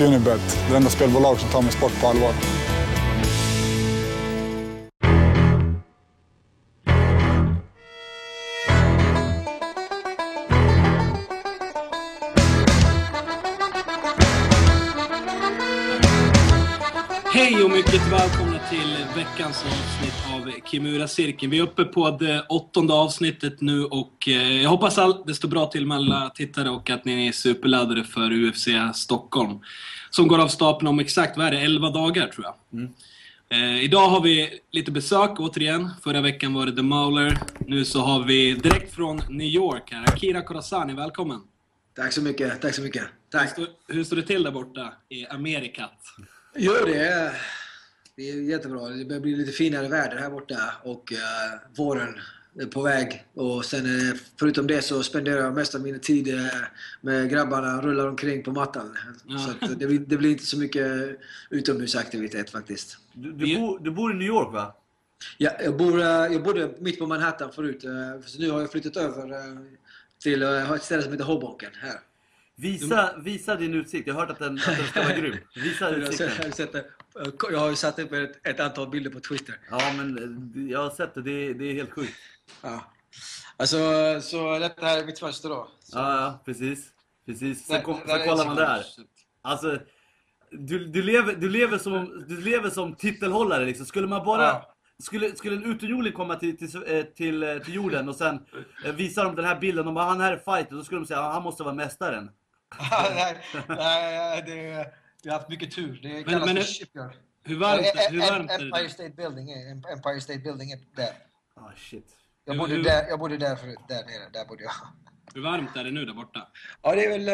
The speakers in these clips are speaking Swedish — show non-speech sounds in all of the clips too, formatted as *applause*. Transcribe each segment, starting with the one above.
Unibet, det enda spelbolag som tar min sport på allvar. Hej och mycket välkomna till veckans Kimura-cirkeln. Vi är uppe på det åttonde avsnittet nu och eh, jag hoppas att det står bra till med alla tittare och att ni är superladdade för UFC Stockholm. Som går av stapeln om exakt, vad är det, 11 dagar tror jag. Eh, idag har vi lite besök återigen. Förra veckan var det The Mauler. Nu så har vi direkt från New York här, Akira Kurasani, välkommen. Tack så mycket, tack så mycket. Hur Tack. står, hur står det till där borta i Amerikat? Gör det. Det är jättebra. Det börjar bli lite finare väder här borta och uh, våren är på väg. Och sen uh, förutom det så spenderar jag mest av min tid uh, med grabbarna rullar omkring på mattan. Ja. Så att det, blir, det blir inte så mycket utomhusaktivitet faktiskt. Du, du, bor, du bor i New York va? Ja, jag, bor, jag bodde mitt på Manhattan förut. Så nu har jag flyttat över till ett ställe som heter Hoboken här. Visa, visa din utsikt. Jag har hört att den, att den ska vara grym. Visa *laughs* Jag har utsikten. sett- jag har sett det. Jag har ju satt upp ett, ett antal bilder på Twitter. Ja, men eh, jag har sett det. Det är, det är helt sjukt. Ja. Alltså, så detta är mitt fönster då. Så, Ja, ja, precis. Precis. Sen, kom, sen kollar man där. Alltså, du, du, lever, du, lever som, du lever som titelhållare liksom. Skulle man bara... Ja. Skulle, skulle en utomjording komma till, till, eh, till, eh, till jorden och sen eh, visa dem den här bilden och bara han här är fighter, då skulle de säga han måste vara mästaren. *laughs* nej, nej, det, vi har haft mycket tur. Det kallas men- för shipyard. Hur varmt, Eh, hur varmt är det Empire där? State Building är, Empire State Building är där. Ah shit. Jag bodde, hur- där, jag bodde där förut, där nere. Där bodde jag. Hur varmt är det nu där borta? Ja, det är väl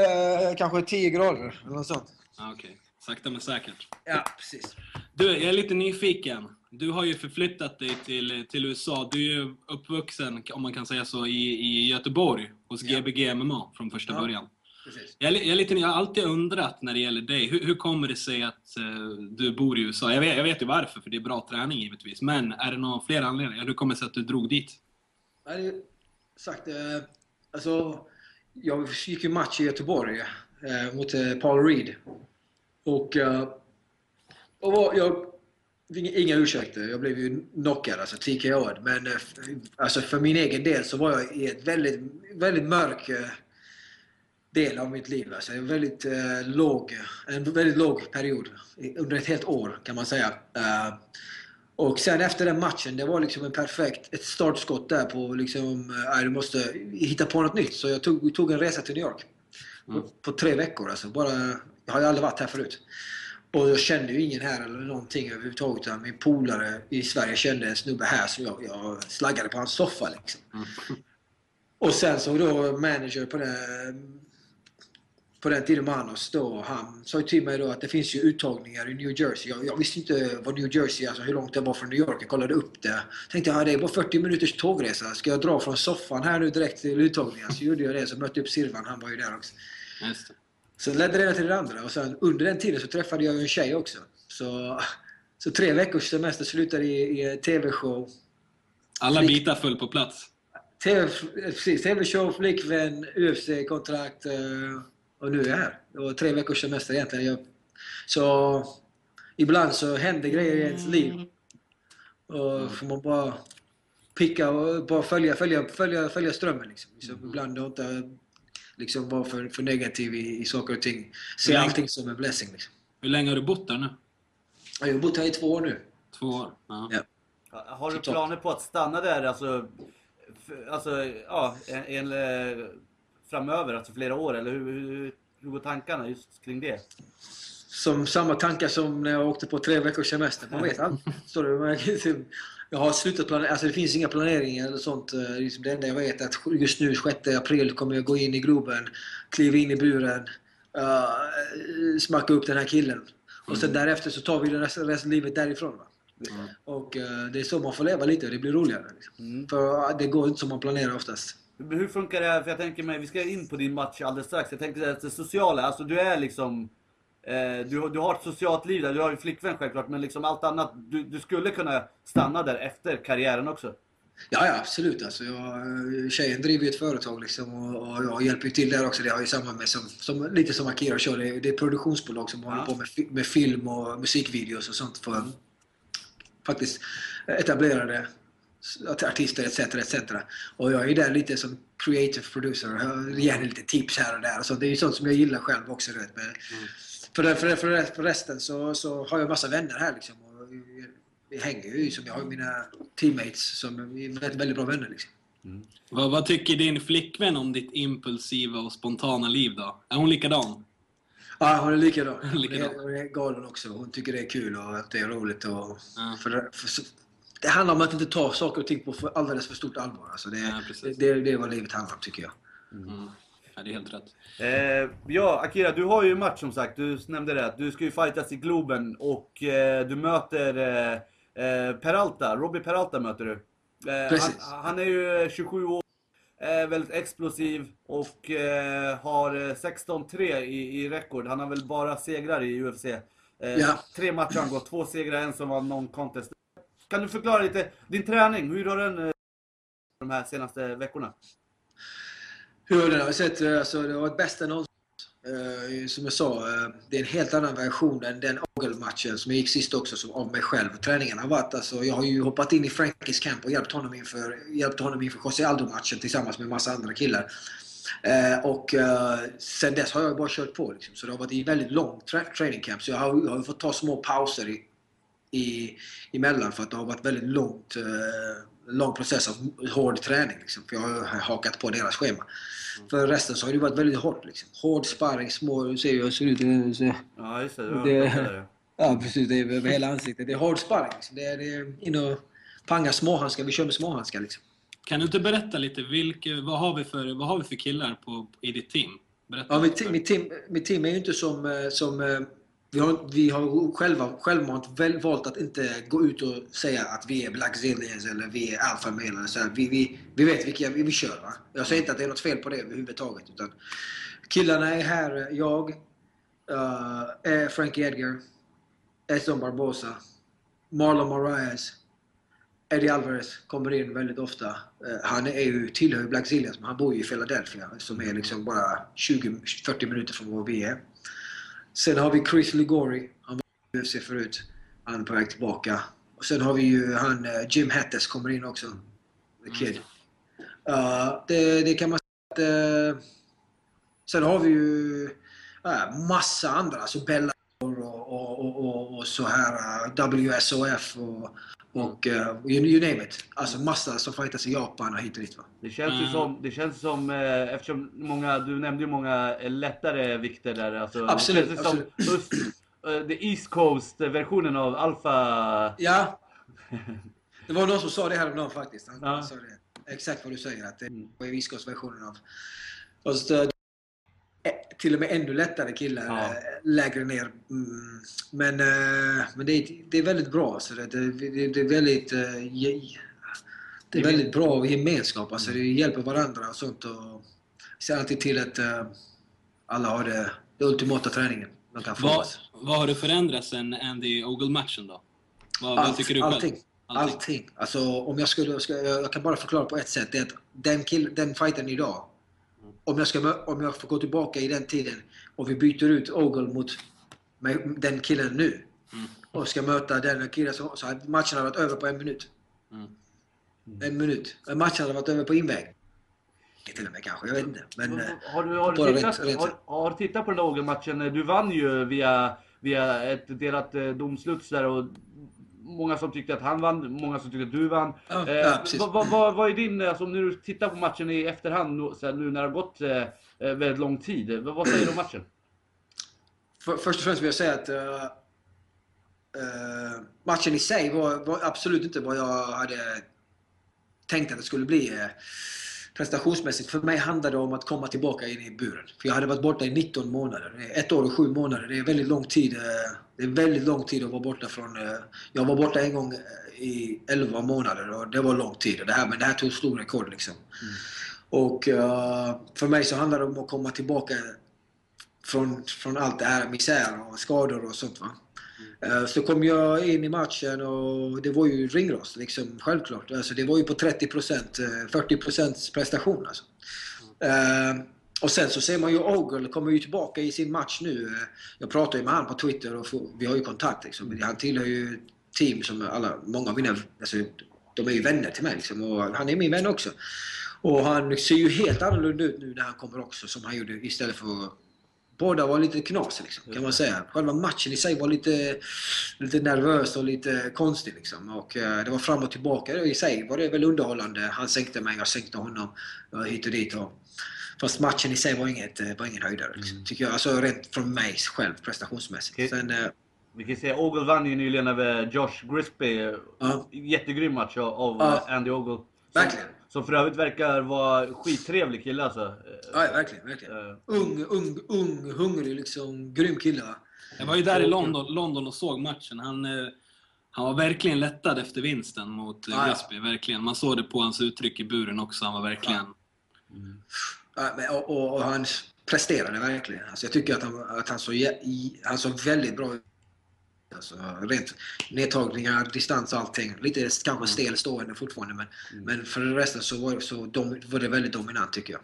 eh, kanske 10 grader eller något sånt. Ah, Okej, sakta men säkert. Ja, precis. Du, jag är lite nyfiken. Du har ju förflyttat dig till, till USA. Du är ju uppvuxen, om man kan säga så, i, i Göteborg hos Ja. Gbg MMA från första Ja. början. Precis. Jag jag, lite, jag har alltid undrat när det gäller dig, hur, hur kommer det sig att eh, du bor i USA? Jag vet, jag vet ju varför, för det är bra träning givetvis. Men är det några fler anledningar? Hur kommer det sig att du drog dit? Jag hade sagt, eh, alltså, jag gick ju match i Göteborg eh, mot eh, Paul Reed. Och, eh, och var, jag, inga, ursäkter, jag blev ju knockad, alltså TKO'd. Men eh, alltså, för min egen del så var jag i ett väldigt, väldigt mörk eh, del av mitt liv. Alltså, en väldigt eh, låg, en väldigt låg period. Under ett helt år kan man säga. Eh, och sen efter den matchen, det var liksom en perfekt, ett startskott där på liksom, äh, du måste hitta på något nytt. Så jag tog, tog en resa till New York. Mm. På, på tre veckor alltså. Bara, jag har ju aldrig varit här förut. Och jag kände ju ingen här eller någonting överhuvudtaget. Min polare i Sverige kände en snubbe här som jag, jag slaggade på hans soffa liksom. Mm. Och sen så då manager på den, på den tiden Manos då, han sa ju till mig då att det finns ju uttagningar i New Jersey. Jag, jag visste inte vad New Jersey, alltså hur långt det var från New York. Jag kollade upp det. Tänkte jag, det är bara 40 minuters tågresa. Ska jag dra från soffan här nu direkt till uttagningen? Så gjorde jag det. Så mötte jag upp Sirvan, han var ju där också. Just det. Så ledde det till det andra. Och sen under den tiden så träffade jag ju en tjej också. Så, så tre veckors semester slutade i, i TV-show. Alla Flick- bitar föll på plats. TV, precis, TV-show, flickvän, UFC-kontrakt eh, och nu är jag här. Det var tre veckors semester egentligen. Jag, så ibland så händer grejer i ens liv. Och får man bara picka och bara följa, följa, följa, följa strömmen. Liksom. Liksom, Ibland och inte liksom vara för, för negativ i, i saker och ting. Se länge- allting som en blessing. Liksom. Hur länge har du bott där nu? Jag har bott här i två år nu. Två år? Ja. Ja. Har du planer på att stanna där alltså, f- alltså ja, en, en, eh, framöver, alltså flera år? Eller hur, hur, hur går tankarna just kring det? som samma tankar som när jag åkte på tre veckors semester. Man vet aldrig. *laughs* Jag har slutat planera. Alltså det finns inga planeringar eller sånt. Eh, Liksom det enda jag vet är att just nu 6 april kommer jag gå in i Globen, kliva in i buren, uh, smacka upp den här killen. Och sen därefter så tar vi resten, resten av livet därifrån. Va? Mm. Och eh, det är så man får leva lite och det blir roligare. Liksom. Mm. För det går inte som man planerar oftast. Hur funkar det här? För jag tänker mig, vi ska in på din match alldeles strax. Jag tänker att det sociala, alltså du är liksom... Eh, du, du har ett socialt liv där, du har ju flickvän självklart, men liksom allt annat. Du, du skulle kunna stanna där efter karriären också. Ja, ja absolut. Alltså, jag, tjejen driver ju ett företag liksom, och, och jag hjälper ju till där också. Det har ju samma med, som, som, lite som Akira kör. Det, är- det är ett produktionsbolag som håller på med, med film och musikvideos och sånt för faktiskt etablerade artister etc. etc. Och jag är där lite som creative producer. Jag ger lite tips här och där. Och så. Det är ju sånt som jag gillar själv också. Vet, med. För, det- för, det- för, det- för resten så, så har jag massa vänner här liksom. Och vi, hänger ju som jag har ju mina teammates som är väldigt, väldigt bra vänner liksom. Vad, vad tycker din flickvän om ditt impulsiva och spontana liv då? Är hon likadan? Ja, hon är likadan. *laughs* Hon är, hon är galen också. Hon tycker det är kul och att det är roligt. Och, Ja. för, för, det handlar om att inte ta saker och ting på för, alldeles för stort allvar. Alltså det, Ja, det, det är vad livet handlar om tycker jag. Mm. Ja, det är helt rätt. Eh, ja, Akira, du har ju en match som sagt. Du nämnde det. Du ska ju fightas i Globen och eh, du möter eh, eh, Peralta. Robbie Peralta möter du. Eh, han, han är ju 27 år, eh, väldigt explosiv och eh, har eh, 16-3 i, i rekord. Han har väl bara segrar i UFC. Eh, Ja. Tre matcher har han gått, två segrar, en som var non-contest. Kan du förklara lite din träning? Hur har den eh, de här senaste veckorna? Hur den har sett? Eh, alltså, det har varit bästa någonsin. Eh, som jag sa, det är en helt annan version än den Ogle-matchen som jag gick sist också som av mig själv. Träningen har varit, alltså, jag har ju hoppat in i Frankies camp och hjälpt honom inför, hjälpt honom inför José Aldo-matchen tillsammans med en massa andra killar. Eh, och eh, sen dess har jag bara kört på liksom. Så det har varit en väldigt lång tra- training camp. Så jag har, jag har fått ta små pauser i, i, emellan för att det har varit väldigt långt, eh, lång process av hård träning. Liksom, för jag har hakat på deras schema. För resten så har det varit väldigt hårt. Liksom. Hård sparring, små... Du ser ju hur jag ser ut. så- Ja, just det. det. Ja precis, det är över hela ansiktet. Det är hård sparring. Liksom. Det är, det är in och panga småhandskar. Vi kör med småhandskar liksom. Kan du inte berätta lite, vilka, vad, har vi för, vad har vi för killar på, i ditt team? Berätta Ja, mitt, mitt, team, mitt team är ju inte som... eh, som eh, vi har, vi har själva, självmant väl, valt att inte gå ut och säga att vi är Black Zillions eller vi är Alpha Male. Så. Vi, vi, vi vet vilka vi, vi kör. Va? Jag säger inte att det är något fel på det överhuvudtaget. Utan killarna är här. Jag, uh, är Frankie Edgar, Eston Barbosa, Marlon Moraes, Eddie Alvarez kommer in väldigt ofta. Uh, han är ju, tillhör ju Black Zillions, men han bor ju i Philadelphia som är liksom bara 20-40 minuter från var vi är. Sen har vi Chris Ligori. Han var i UFC förut. Han är på väg tillbaka. Och sen har vi ju han eh, Jim Hattes kommer in också. The Kid. Uh, det, det kan man säga att... eh, sen har vi ju uh, massa andra. Alltså Bella och, och, och, och, så här WSOF och, och eh, you, you name it. Alltså massa som fightas i Japan och hit och dit. Va? Det känns ju Mm. som, det känns som eh, eftersom många, du nämnde ju många eh, lättare vikter där. Alltså, Absolut, det som öst, eh, the East Coast-versionen av Alpha. Ja. Det var någon som sa det häromdagen faktiskt. Han Ja. sa det. Exakt vad du säger. Att det Mm. var Viskos-versionen av... Fast, eh, till och med ännu lättare killar Ja. eh, lägre ner. Mm. Men, eh, men det, är, det är väldigt bra. Så det, det, det, det är väldigt... eh, Det är väldigt bra gemenskap. Alltså, det hjälper varandra och sånt. Och ser alltid till att eh, alla har det, det ultimata träningen de kan få. Vad, Alltså. vad har du förändrat sen Andy Ogle-matchen då? Vad, vad Allt, tycker du själv? allting. Allting. Alltså, om jag, skulle, jag kan bara förklara på ett sätt. Det är att den, kill, den fighten idag, om jag, ska, om jag får gå tillbaka i den tiden och vi byter ut Ogle mot den killen nu Mm. och ska möta den killen så, så hade matchen hade varit över på en minut. Mm. En minut. Matchen hade varit över på inväg. Till och med kanske, jag vet inte. Men, eh, Har du, har, du tittat, rätt har, har du tittat på den där Ogle-matchen? Du vann ju via, via ett delat eh, domslut där och många som tyckte att han vann, många som tyckte att du vann. Ja, Eh, ja, vad, vad, vad, vad är din, alltså när du tittar på matchen i efterhand nu, så här, nu när det har gått eh, eh, väldigt lång tid. Vad, vad säger du om matchen? För, först och främst vill jag säga att eh, eh, matchen i sig var, var absolut inte vad jag hade tänkt att det skulle bli eh, prestationsmässigt. För mig handlade det om att komma tillbaka in i buren. För jag hade varit borta i 19 månader. Ett år och sju månader. Det är väldigt lång tid. eh, Det är väldigt lång tid att vara borta från... eh, Jag var borta en gång eh, i 11 månader och det var lång tid. Det här, men det här tog stor rekord liksom. Och eh, för mig så handlar det om att komma tillbaka från, från allt det här, misär och skador och sånt. Va? Eh, Så kom jag in i matchen och det var ju ringrost, liksom, självklart. Alltså, det var ju på 30%, eh, 40% prestation. Alltså. Eh, och sen så ser man ju Ogle kommer ju tillbaka i sin match nu. Jag pratar ju med honom på Twitter och får, vi har ju kontakt. Liksom. Han tillhör ju ett team som alla, många av mina, alltså, de är ju vänner till mig liksom, och han är min vän också. Och han ser ju helt annorlunda ut nu när han kommer också som han gjorde istället för Båda var lite knas liksom, kan man säga. Själva matchen i sig var lite, lite nervös och lite konstig liksom. Och eh, det var fram och tillbaka. I sig var det väl underhållande. Han sänkte mig, jag sänkte honom hit och dit. Och, fast matchen i sig var, inget, eh, var ingen höjdare. Liksom, tycker jag. Alltså rent från mig själv prestationsmässigt. Okej. Sen, eh, Vi kan säga Ogle vann ju nyligen över Josh Grisby. Ja. Jättegrym match av Ja. Andy Ogle. Som, Verkligen. Som för övrigt verkar vara skittrevlig kille alltså. ja, verkligen, verkligen. Eh, Ung, ung, ung, hungrig liksom. Grym kille va? Jag var ju där i London, London och såg matchen. Han, eh, han var verkligen lättad efter vinsten mot eh, Ja. Grisby. Verkligen. Man såg det på hans uttryck i buren också. Han var verkligen... Men, och, och, och han presterade verkligen. Alltså, jag tycker att han, att han, såg, han såg väldigt bra ut. Alltså, rent nedtagningar, distans och allting. Lite kanske stel stående fortfarande men, men för resten så var, så dom, var det väldigt dominant tycker jag.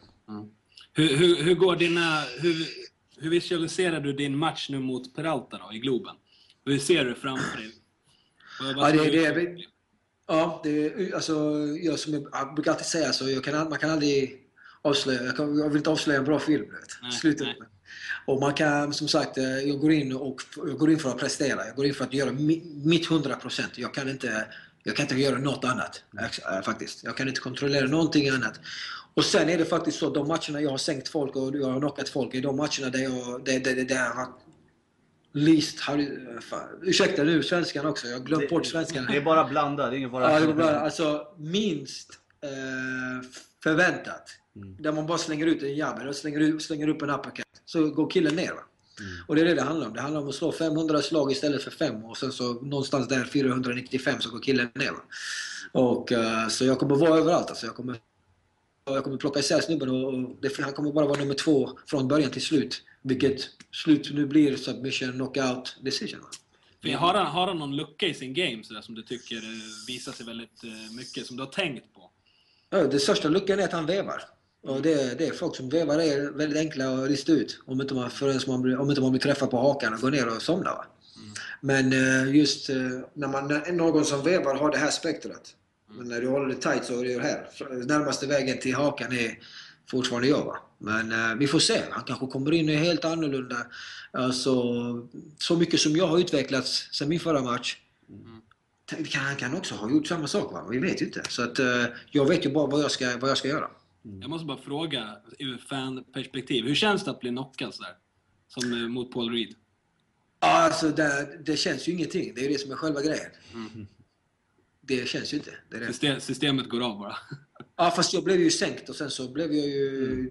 Hur, hur, hur går dina... Hur, hur visualiserar du din match nu mot Peralta då, i Globen? Hur ser du framför dig? Ja, det, det, är- ja, det, alltså, jag, som jag, jag brukar alltid säga så, jag kan, man kan aldrig avslöja, jag, kan, jag vill inte avslöja en bra film. Nej, Slutet. nej. Och man kan, som sagt, eh, jag går in och jag går in för att prestera. Jag går in för att göra mi, mitt 100%. Jag kan inte, jag kan inte göra något annat. eh, Faktiskt. Jag kan inte kontrollera någonting annat. Och sen är det faktiskt så, de matcherna jag har sänkt folk och jag har knockat folk, är de matcherna där jag, där, där, där jag har least, har, fan, ursäkta nu svenskan också, jag har glömt bort svenskan. Det är bara blanda, det är ingen fara. Ja, det. Alltså minst eh, förväntat. Där man bara slänger ut en jab eller slänger, slänger upp en uppercut. Så går killen ner. Va? Och det är det det handlar om. Det handlar om att slå 500 slag istället för 5 och sen så någonstans där 495 så går killen ner. Va? Och, eh, så jag kommer vara överallt. Alltså. Jag, kommer, jag kommer plocka isär snubben och, och det, han kommer bara vara nummer två från början till slut. Vilket slut nu blir submission, knockout, decision. Va? För Har han, har han någon lucka i sin game sådär, som du tycker eh, visar sig väldigt eh, mycket, som du har tänkt på? Ja, det största luckan är att han vevar. Och det, det är folk som vevar är väldigt enkla att lista ut. Om inte man, förrän man, blir, om inte man blir träffad på hakan och går ner och somnar. Va? Men eh, just eh, när man, när någon som vevar har det här spektrat. Men när du håller det tight så är det här. Närmaste vägen till hakan är fortfarande jag. Va? Men eh, vi får se. Han kanske kommer in och helt annorlunda. Alltså, så mycket som jag har utvecklats sen min förra match. Det kan, han kan också ha gjort samma sak. Va? Vi vet ju inte. Så att, eh, jag vet ju bara vad jag ska, vad jag ska göra. Jag måste bara fråga, ur fanperspektiv, hur känns det att bli knockad sådär? Som eh, mot Paul Reed? Ja, Alltså, det, det känns ju ingenting. Det är det som är själva grejen. Det känns ju inte. Det det. System, systemet går av bara. Ja, fast jag blev ju sänkt och sen så blev jag ju...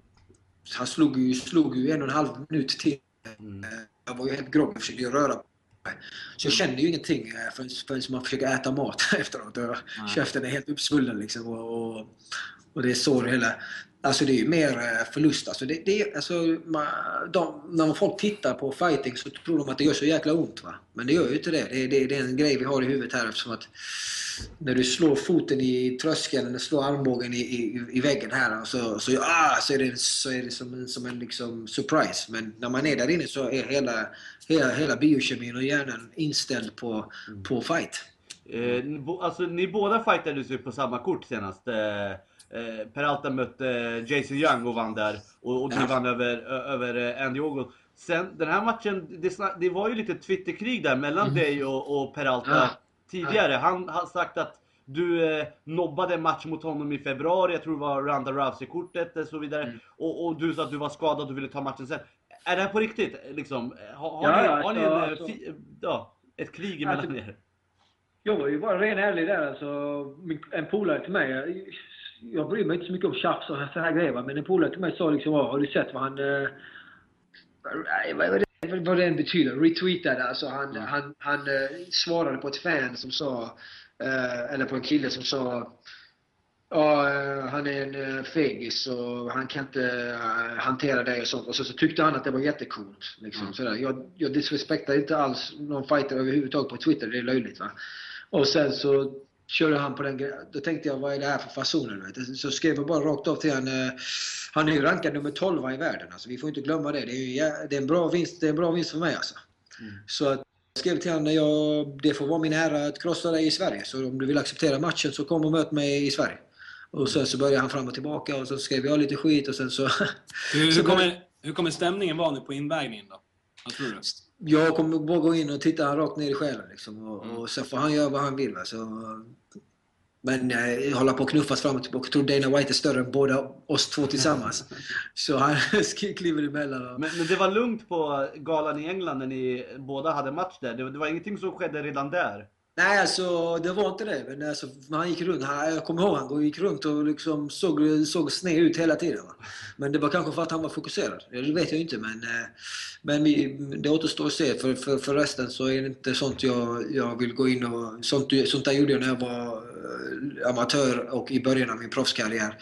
Han slog ju, slog ju en och en halv minut till. Eh, Jag var ju helt groggy och försökte röra på mig. Så jag kände ju ingenting eh, förrän, förrän man försöker äta mat *laughs* efteråt. Och käften är helt uppsvullen liksom. Och, och, och det är så det hela... Alltså det är ju mer eh, förlust. Alltså det, det, alltså, man, de, när folk tittar på fighting så tror de att det gör så jäkla ont. Va? Men det gör ju inte det. Det, det, det är en grej vi har i huvudet här eftersom att när du slår foten i tröskeln eller slår armbågen i, i, i väggen här så, så, ah, så är det, så är det som en, som en liksom surprise. Men när man är där inne så är hela, hela, hela biokemin och hjärnan inställd på, på fight. Eh, ni alltså ni båda fightades ju på samma kort senast. Eh, eh, Peralta mötte eh, Jason Young och vann där. Och, och vann över, över eh, Andy Ogle. Sen den här matchen, det, det var ju lite Twitterkrig där mellan dig och, och Peralta Ja. tidigare. Han har sagt att du eh, nobbade en match mot honom i februari, jag tror det var Ronda Rousey-kortet och så vidare. Och, och du sa att du var skadad och ville ta matchen sen. Är det här på riktigt? Liksom, har, har Ja, ni, ja, har ni en, alltså- eh, alltså- fi, ja, ett krig emellan Alltså- er? Jag var ju bara ren ärlig där alltså. En polare till mig. Jag, bryr mig inte så mycket om tjafs och så här grejer men en polare till mig sa liksom "Ja, har du sett vad han... Eh, vad, vad, vad det än betyder. Retweetade alltså. Han, han, han eh, svarade på ett fan som sa... Eh, eller på en kille som sa... Ja, eh, han är en eh, fegis och han kan inte eh, hantera det och sånt. Och så, så tyckte han att det var jättecoolt. Liksom, Mm. sådär. Jag, jag disrespektar inte alls någon fighter överhuvudtaget på Twitter. Det är löjligt. Va? Och sen så körde han på den. Då tänkte jag, vad är det här för fasoner? Så skrev jag bara rakt av till han. eh, Han är ju rankad nummer 12 i världen. Alltså, vi får inte glömma det. Det är, det är, en, bra vinst, det är en bra vinst för mig alltså. Mm. Så att jag skrev till honom, jag, det får vara min ära att krossa dig i Sverige. Så om du vill acceptera matchen så kom och möt mig i Sverige. Och sen så började han fram och tillbaka och så skrev jag lite skit och sen så... Hur, så hur, kommer, hur kommer stämningen vara nu på invägningen då? Vad tror du? Jag kommer bara gå in och titta han rakt ner i själen liksom. Och, Mm. och så får han göra vad han vill. Va? Så, men eh, hålla på och knuffas fram och tillbaka. Jag tror Dana White är större än båda oss två tillsammans. *laughs* så han *laughs* kliver emellan. Och, Men, men det var lugnt på galan i England när ni båda hade match där. Det, det var ingenting som skedde redan där. Nej, alltså det var inte det. Men alltså, han gick runt, han, jag kommer ihåg han gick runt och liksom såg, såg sned ut hela tiden. Va? Men det var kanske för att han var fokuserad. Det vet jag inte, men, eh, men vi, det återstår att se. För, för, för resten så är det inte sånt jag, jag vill gå in och... Sånt, sånt där gjorde jag när jag var eh, amatör och i början av min proffskarriär.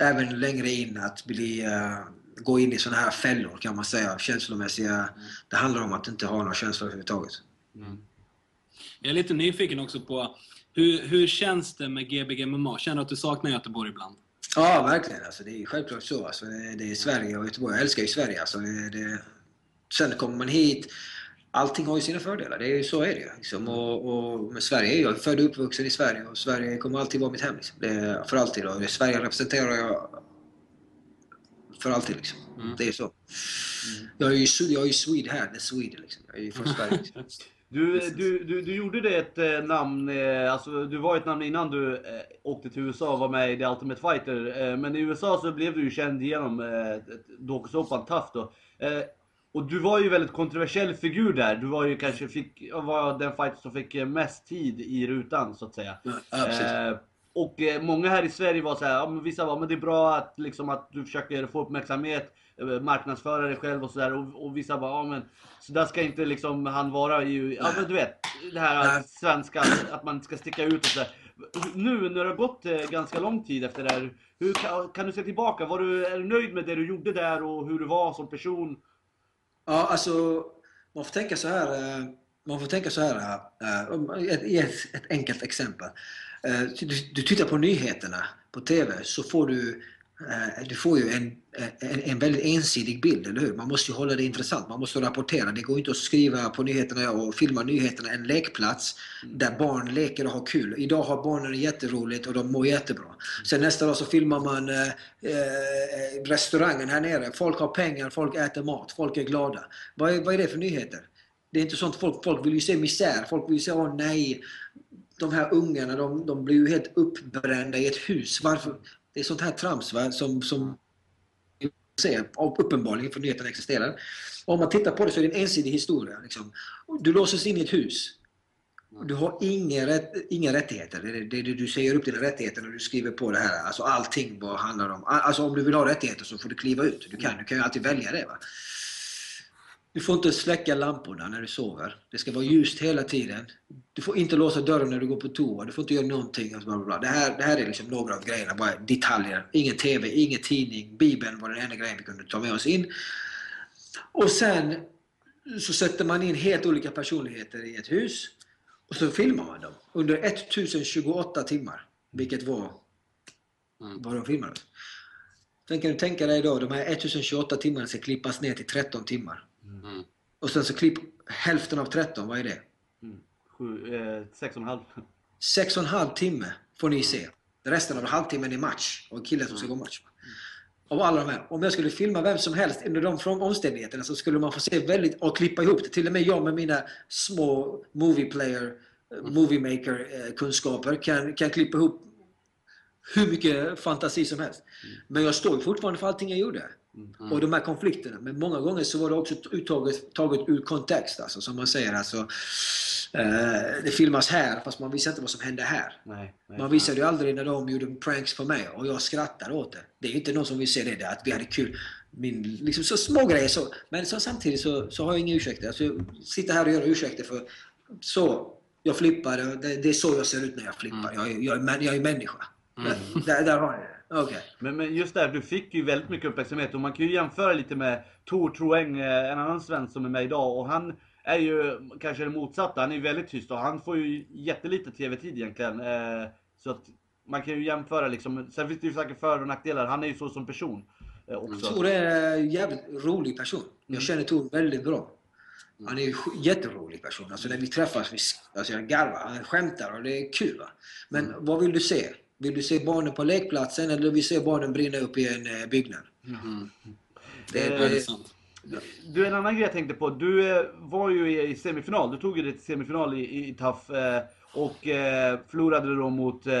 Även längre in att bli... Eh, gå in i såna här fällor kan man säga, känslomässiga. Det handlar om att inte ha några känslor överhuvudtaget. Mm. Jag är lite nyfiken också på hur, hur känns det med Gbg MMA? Känner du att du saknar Göteborg ibland? Ja, verkligen. Alltså, det är självklart så. Alltså, det, det är Sverige och Göteborg. Jag älskar ju Sverige. Alltså, det, det... Sen kommer man hit. Allting har ju sina fördelar. Det är, så är det ju. Liksom. Och, och, men Sverige är jag är född och uppvuxen i Sverige och Sverige kommer alltid vara mitt hem. Liksom. Det är för alltid. Och Sverige representerar jag för alltid. Liksom. Mm. Det är så. Jag är ju, jag är ju Swede här, the Swede. Liksom. Jag är ju från Sverige. Liksom. *laughs* Du, du, du, du gjorde det ett eh, namn, eh, alltså du var ett namn innan du eh, åkte till USA och var med i The Ultimate Fighter. Men i USA så blev du ju känd genom dokusåpan Tough då. Och du var ju väldigt kontroversiell figur där. Du var ju kanske fick, var den fighter som fick mest tid i rutan så att säga. Ja, och eh, många här i Sverige var så här, ja, men vissa var men det är bra att, liksom, att du försöker få uppmärksamhet, eh, marknadsföra dig själv och sådär. Och, och vissa var, ja men så där ska inte liksom han vara i, ja men du vet, det här svenska, att man ska sticka ut och sådär. Nu när det har gått eh, ganska lång tid efter det här, hur kan, kan du se tillbaka? Var du, är du nöjd med det du gjorde där och hur du var som person? Ja, alltså man får tänka så här. Man får tänka så här. Ett, ett, ett enkelt exempel. Eh, du, du tittar på nyheterna på TV så får du eh, du får ju en, en, en väldigt ensidig bild, eller hur? Man måste ju hålla det intressant, man måste rapportera. Det går inte att skriva på nyheterna och filma nyheterna en lekplats där barn leker och har kul. Idag har barnen jätteroligt och de mår jättebra. Sen nästa dag så filmar man eh, eh, restaurangen här nere. Folk har pengar, folk äter mat, folk är glada. Vad är, vad är det för nyheter? Det är inte sånt folk, folk vill ju se misär, folk vill ju se åh nej, de här ungarna de, de blir ju helt uppbrända i ett hus. Varför? Det är sånt här trams va? som, som ser, uppenbarligen för nyheten existerar. Och om man tittar på det så är det en ensidig historia. Liksom. Du låses in i ett hus. Du har inga, rätt, inga rättigheter. Det, det, det, du säger upp dina rättigheter när du skriver på det här. Alltså allting bara handlar om... Alltså om du vill ha rättigheter så får du kliva ut. Du kan, du kan ju alltid välja det. Va? Du får inte släcka lamporna när du sover. Det ska vara ljust hela tiden. Du får inte låsa dörren när du går på toa. Du får inte göra någonting. och Bla bla bla. Det, här, det här är liksom några av grejerna. Bara detaljer. Ingen TV, ingen tidning. Bibeln var den enda grejen vi kunde ta med oss in. Och sen så sätter man in helt olika personligheter i ett hus. Och så filmar man dem under 1028 timmar. Vilket var Mm. vad de filmade. Sen kan du tänka dig då, de här 1028 timmarna ska klippas ner till 13 timmar. Mm. Och sen så klipp hälften av 13, vad är det? Mm. Sju, eh, sex och en halv. Sex och en halv timme får ni se. Resten av halvtimmen är match och killen som ska gå match. Av alla de här. Om jag skulle filma vem som helst under de från omständigheterna så skulle man få se väldigt, och klippa ihop det. Till och med jag med mina små movie player, eh, movie maker eh, kunskaper kan, kan klippa ihop hur mycket fantasi som helst. Men jag står ju fortfarande för allting jag gjorde. Och de här konflikterna. Men många gånger så var det också uttaget, taget ur kontext. Alltså, som man säger. Alltså, eh, det filmas här fast man visar inte vad som hände här. Nej, nej. Man visade ju aldrig när de gjorde pranks på mig och jag skrattade åt det. Det är ju inte någon som vill se det, där, att vi hade kul. Min, liksom så små grejer så. Men så, samtidigt så, så har jag inga ursäkter. Alltså, jag sitter här och gör ursäkter för så. Jag flippar, det, det är så jag ser ut när jag flippar. Jag, är- jag, är, män- jag är människa. Där, där har ni det. Okej. Men, men just där, du fick ju väldigt mycket uppmärksamhet och man kan ju jämföra lite med Tor Troeng, eh, en annan svensk som är med idag. Och han är ju kanske det motsatta. Han är ju väldigt tyst och han får ju jättelite TV-tid egentligen. Eh, Så att man kan ju jämföra liksom. Sen finns det ju säkert för och nackdelar. Han är ju så som person eh, också. Tor är en jävligt rolig person. Jag känner Tor väldigt bra. Han är en jätterolig person. Alltså när vi träffas, vi, alltså jag garvar, han skämtar och det är kul. Va? Men vad vill du se? Vill du se barnen på lekplatsen eller vill du se barnen brinna upp i en eh, byggnad? Det, Eh, Ja, det är det, sant. Du, en annan grej jag tänkte på. Du eh, var ju i, semifinal. Du tog ju dig till semifinal i, i, i TAF eh, och eh, förlorade då mot eh,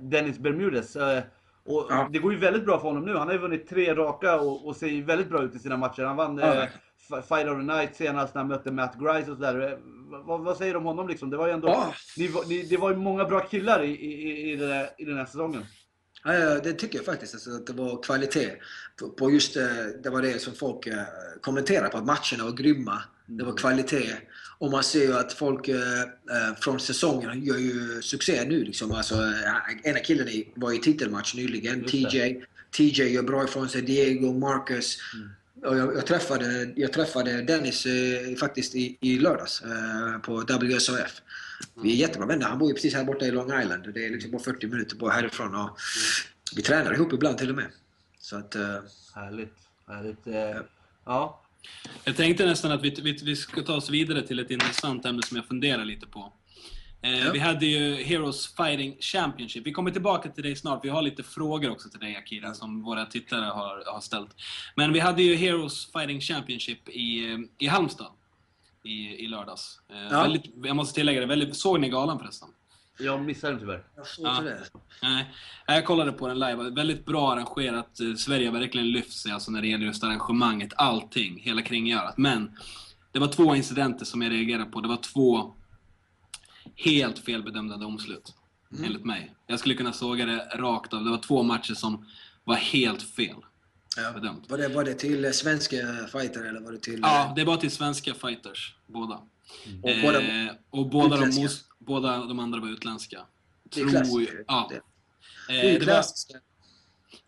Dennis Bermudez. Eh, och Ja. Det går ju väldigt bra för honom nu. Han har ju vunnit tre raka och, och ser ju väldigt bra ut i sina matcher. Han vann Ja. Fight of the Night senast när han mötte Matt Grice och sådär. Eh, Vad, vad säger du om honom liksom? Det var ju ändå... Ja. Ni, ni, det var ju många bra killar i, i, i, den, här, i den här säsongen. Ja, det tycker jag faktiskt. Alltså, att det var kvalitet. På, just eh, det var det som folk eh, kommenterade på, att matcherna var grymma. Det var kvalitet. Och man ser ju att folk från säsongen gör ju succé nu. Liksom. Alltså, ena killen var i titelmatch nyligen. TJ. TJ gör bra ifrån sig, Diego, Marcus. Och jag, jag, träffade, jag träffade Dennis eh, faktiskt i, i lördags eh, på WSOF. Vi är jättebra vänner. Han bor ju precis här borta i Long Island. Det är liksom bara 40 minuter bara härifrån. Och vi tränar ihop ibland till och med. Så att... eh, Härligt. Härligt. Eh, ja. Jag tänkte nästan att vi, vi, vi ska ta oss vidare till ett intressant ämne som jag funderar lite på. Eh, Ja. Vi hade ju Heroes Fighting Championship. Vi kommer tillbaka till dig snart. Vi har lite frågor också till dig Akira, som våra tittare har, har ställt. Men vi hade ju Heroes Fighting Championship i, i Halmstad i, i lördags. Eh, Ja. väldigt, jag måste tillägga det, väldigt, såg ni galan förresten? Jag missade den tyvärr. jag såg Ja. det. Nej, jag kollade på den live. Väldigt bra arrangerat. Eh, Sverige har verkligen lyft sig alltså när det gäller just arrangemanget. Allting, hela kringgörat. Men det var två incidenter som jag reagerade på. Det var två helt felbedömda domslut. Enligt mig. Jag skulle kunna såga det rakt av. Det var två matcher som var helt fel Ja. bedömt. Var, det, var det till eh, svenska fighter eller var det till... Ja, det var till svenska fighters, båda. och båda, Eh, och båda de, båda de andra var utländska. Det är klassiskt. Ja. Det- Eh, är var- klassiskt.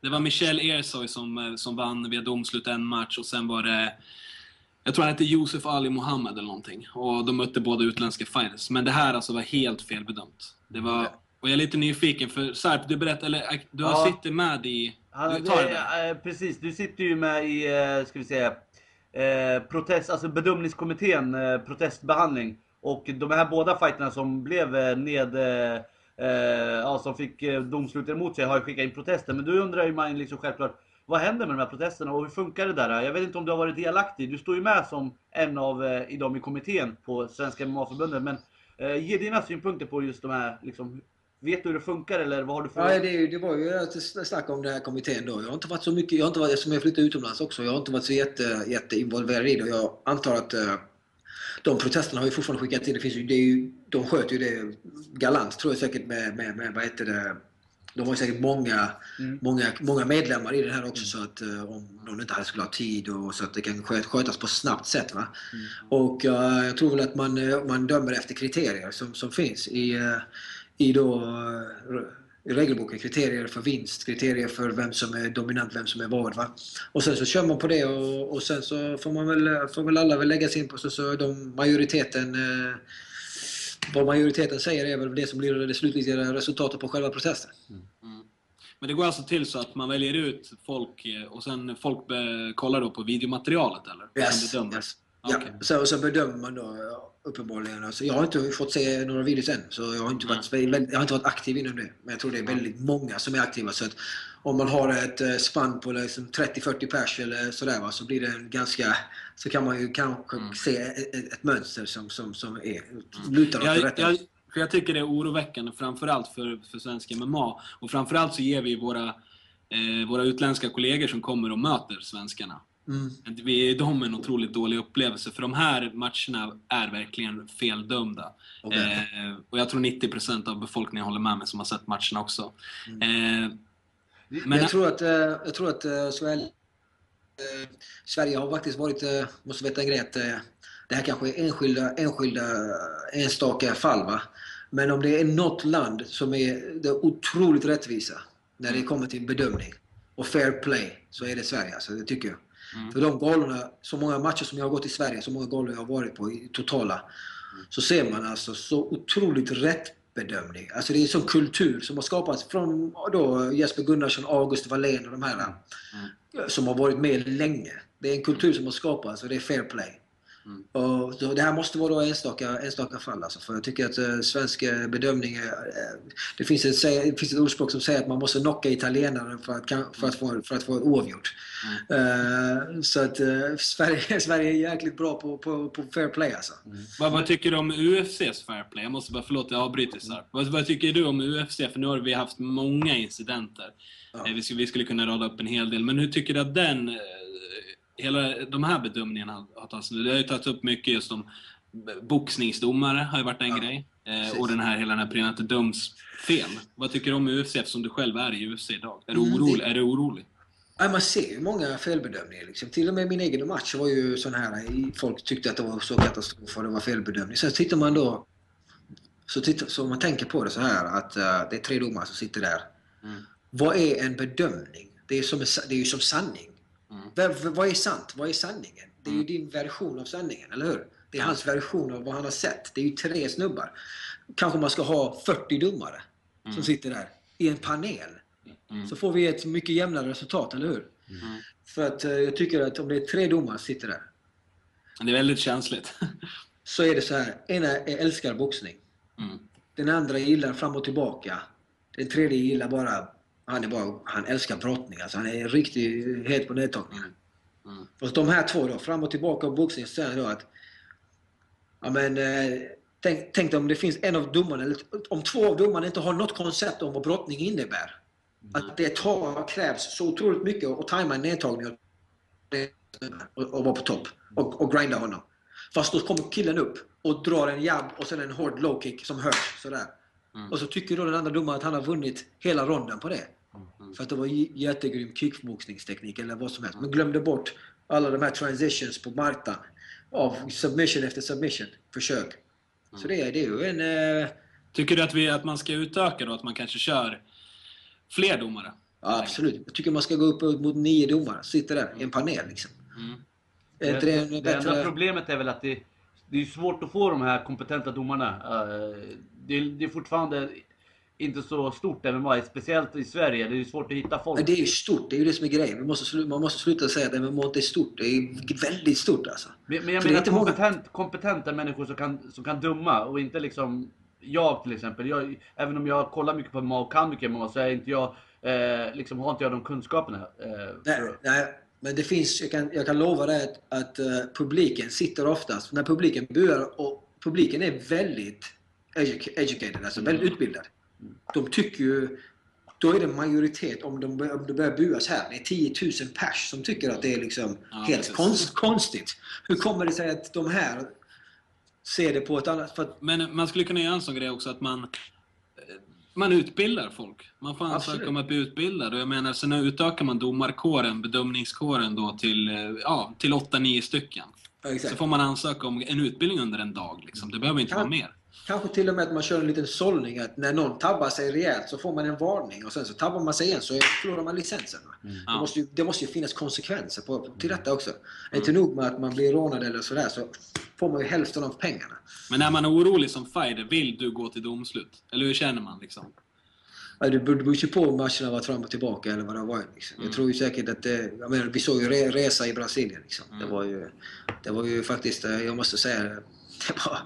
Det var Michel Ersoy som, eh, som vann via domslut en match och sen var det jag tror han hette Josef Ali Mohammed eller någonting. Och de mötte båda utländska fighters. Men det här alltså var helt felbedömt. Det var, och jag är lite nyfiken för Sarp, du berättade, eller äh, du har Ja. sitter med i... Han, Du tar det. det, eh, precis, du sitter ju med i, eh, ska vi säga, eh, protest, alltså bedömningskommittén, eh, protestbehandling. Och de här båda fighterna som blev ned, eh, ja, som fick domslutet emot sig har ju skickat in protester. Men du undrar ju man liksom självklart, vad händer med de här protesterna och hur funkar det där? Jag vet inte om du har varit delaktig. Du står ju med som en av eh, dem i kommittén på Svenska MMA-förbundet. Men eh, ge dina synpunkter på just de här, liksom, vet du hur det funkar eller vad har du för... Ja, det, det var ju ett snack om den här kommittén då. Jag har inte varit så mycket, jag har inte varit, eftersom jag flyttade utomlands också, jag har inte varit så jätte, jätteinvolverad i det. Jag antar att eh, de protesterna har ju fortfarande skickat in. Det finns ju, det är ju, de sköter ju det galant tror jag säkert med, med, med vad heter det, de har säkert många, Mm. många, många medlemmar i det här också så att eh, om någon inte hade skulle ha tid och så att det kan sköt- skötas på ett snabbt sätt. Va? Och eh, jag tror väl att man, eh, man dömer efter kriterier som, som finns i, eh, i då, i regelboken. Kriterier för vinst, kriterier för vem som är dominant, vem som är vad. Va? Och sen så kör man på det och, och sen så får man väl, får väl alla väl lägga sig in på så, så de majoriteten vad majoriteten säger är väl det som blir det slutliga resultatet på själva protesten. Men det går alltså till så att man väljer ut folk eh, och sen folk kollar då på videomaterialet eller? Yes, yes. Okej. Ja, så, och så bedömer man då uppenbarligen. Alltså, jag har inte fått se några videos än, så jag har, inte varit, jag har inte varit aktiv inom det. Men jag tror det är väldigt många som är aktiva. Så att om man har ett eh, spann på liksom 30-40 pers eller sådär va, så blir det en ganska... Så kan man ju kanske Mm. se ett, ett, ett mönster som, som, som är, lutar åt det Jag, jag, för jag tycker det är oroväckande, framförallt för, för svensk MMA. Och framförallt så ger vi våra, eh, våra utländska kollegor som kommer och möter svenskarna. Mm. Vi ger dem en otroligt dålig upplevelse, för de här matcherna är verkligen feldömda. Okej. Eh, och jag tror 90% av befolkningen håller med mig som har sett matcherna också. Mm. Eh, Men men, jag tror att, eh, jag tror att eh, Sverige, eh, Sverige har faktiskt varit, eh, måste veta en grej, att eh, det här kanske är enskilda, enskilda enstaka fall. Va? Men om det är något land som är det är otroligt rättvisa när det kommer till bedömning och fair play så är det Sverige. Alltså, det tycker jag. Mm. För de galorna, så många matcher som jag har gått i Sverige, så många galor jag har varit på i totala, så ser man alltså så otroligt rätt bedömning. Alltså det är en sån kultur som har skapats från då Jesper Gunnarsson, August Wallén och de här Mm som har varit med länge. Det är en kultur som har skapats och det är fair play. Mm. Och så det här måste vara då enstaka, enstaka fall alltså, för jag tycker att uh, svensk eh, bedömning eh, det, finns ett, det finns ett ordspråk som säger att man måste knocka italienaren för att, för att, få, för att få oavgjort. Eh, så att eh, Sverige, *laughs* Sverige är jäkligt bra på, på, på fair play alltså. Vad, vad tycker du om UFCs fair play? Jag måste bara, förlåt jag avbryter här. Vad, vad tycker du om UFC? För nu har vi haft många incidenter. Ja. Eh, Vi, skulle, vi skulle kunna rada upp en hel del. Men hur tycker du att den, eh, hela de här bedömningarna har, har tagits nu? Det har ju tagits upp mycket just om b- boxningsdomare, har ju varit en Ja, grej. Eh, och den här, hela den här att det döms fel. Vad tycker du om UFC eftersom du själv är i UFC idag? Är du Mm, orolig? det- Är du orolig? Ja, man ser ju många felbedömningar. Liksom. Till och med min egen match var ju sån här. i- Folk tyckte att det var så katastrof och det var felbedömning. Sen tittar man då... Så, tittar, så man tänker på det så här att eh, det är tre domare som sitter där. Mm. Vad är en bedömning? Det är, som det är ju som sanning. Mm. Vad, vad är sant? Vad är sanningen? Det är ju Mm. din version av sanningen, eller hur? Det är hans version av vad han har sett. Det är ju tre snubbar. Kanske man ska ha 40 domare Mm. som sitter där i en panel. Mm. Så får vi ett mycket jämnare resultat, eller hur? Mm. För att eh, jag tycker att om det är tre domare som sitter där, Det är väldigt känsligt. *laughs* så är det så här. Ena är- älskar boxning. Mm. Den andra gillar fram och tillbaka. Den tredje gillar bara, han är bara, han älskar brottning. Alltså han är riktigt het på nedtagningen. Mm. Och de här två då, fram och tillbaka och boxning, så säger då att Ja men, eh, tänk, tänk dig om det finns en av domarna, eller om två av domarna inte har något koncept om vad brottning innebär. Att det tar, krävs så otroligt mycket att tajma en nedtagning och, och, och vara på topp. Och, och grinda honom. Fast då kommer killen upp och drar en jabb och sen en hård low kick som hörs sådär. Mm. Och så tycker då den andra domaren att han har vunnit hela ronden på det. Mm. För att det var jättegrym kickboxningsteknik eller vad som helst. Men glömde bort alla de här transitions på marknaden. Av submission efter submission. Försök. Så det är, det är ju en... Eh, Tycker du att, vi, att man ska utöka då? Att man kanske kör fler domare? ja, absolut. Jag tycker man ska gå upp mot nio domare. Sitter där i en panel liksom. Mm. Det en det enda bättre... problemet är väl att det, det är svårt att få de här kompetenta domarna. Det är, det är fortfarande inte så stort MMA, speciellt i Sverige. Det är svårt att hitta folk. Men det är ju stort. Det är ju det som är grejen. Vi måste, slu- man måste sluta säga att MMA inte är stort. Det är väldigt stort alltså. Men, men jag För menar inte många- kompetent, kompetenta människor som kan, som kan döma och inte liksom jag till exempel. Jag, även om jag kollar mycket på MMA och kan mycket MMA så är inte jag, eh, liksom, har inte jag de kunskaperna. Eh, Nej, för- nej, men det finns, jag kan, jag kan lova dig att, att eh, publiken sitter oftast, när publiken buar, och publiken är väldigt edu- educated, alltså väldigt utbildad. De tycker ju, då är det majoritet, om, de, bör- om det börjar buas här, det är 10 000 pers som tycker att det är liksom Ja, helt konst, konstigt. Hur kommer det sig att de här ser det på ett annat... För att, Men man skulle kunna göra en sån grej också att man, eh, man utbildar folk. Man får ansöka Absolut. om att bli utbildad. Och jag menar, sen utökar man domarkåren, bedömningskåren då till, eh, ja, till 8-9 stycken. ja, Så exakt. får man ansöka om en utbildning under en dag. Liksom. Det behöver inte Ja. vara mer. Kanske till och med att man kör en liten sållning att när någon tabbar sig rejält så får man en varning och sen så tabbar man sig igen så förlorar man licensen. va? Det, måste ju, det måste ju finnas konsekvenser på, till detta också. Inte nog med att man blir rånad eller sådär så får man ju hälften av pengarna. Men är man orolig som fighter, vill du gå till domslut? Eller hur känner man liksom? Ja, Det beror ju på om matcherna varit fram och tillbaka eller vad det har varit. Liksom. Mm. Jag tror ju säkert att det, jag menar, vi såg ju re, Resa i Brasilien. Liksom. Mm. Det, var ju, det var ju faktiskt, eh, jag måste säga, *laughs* det var,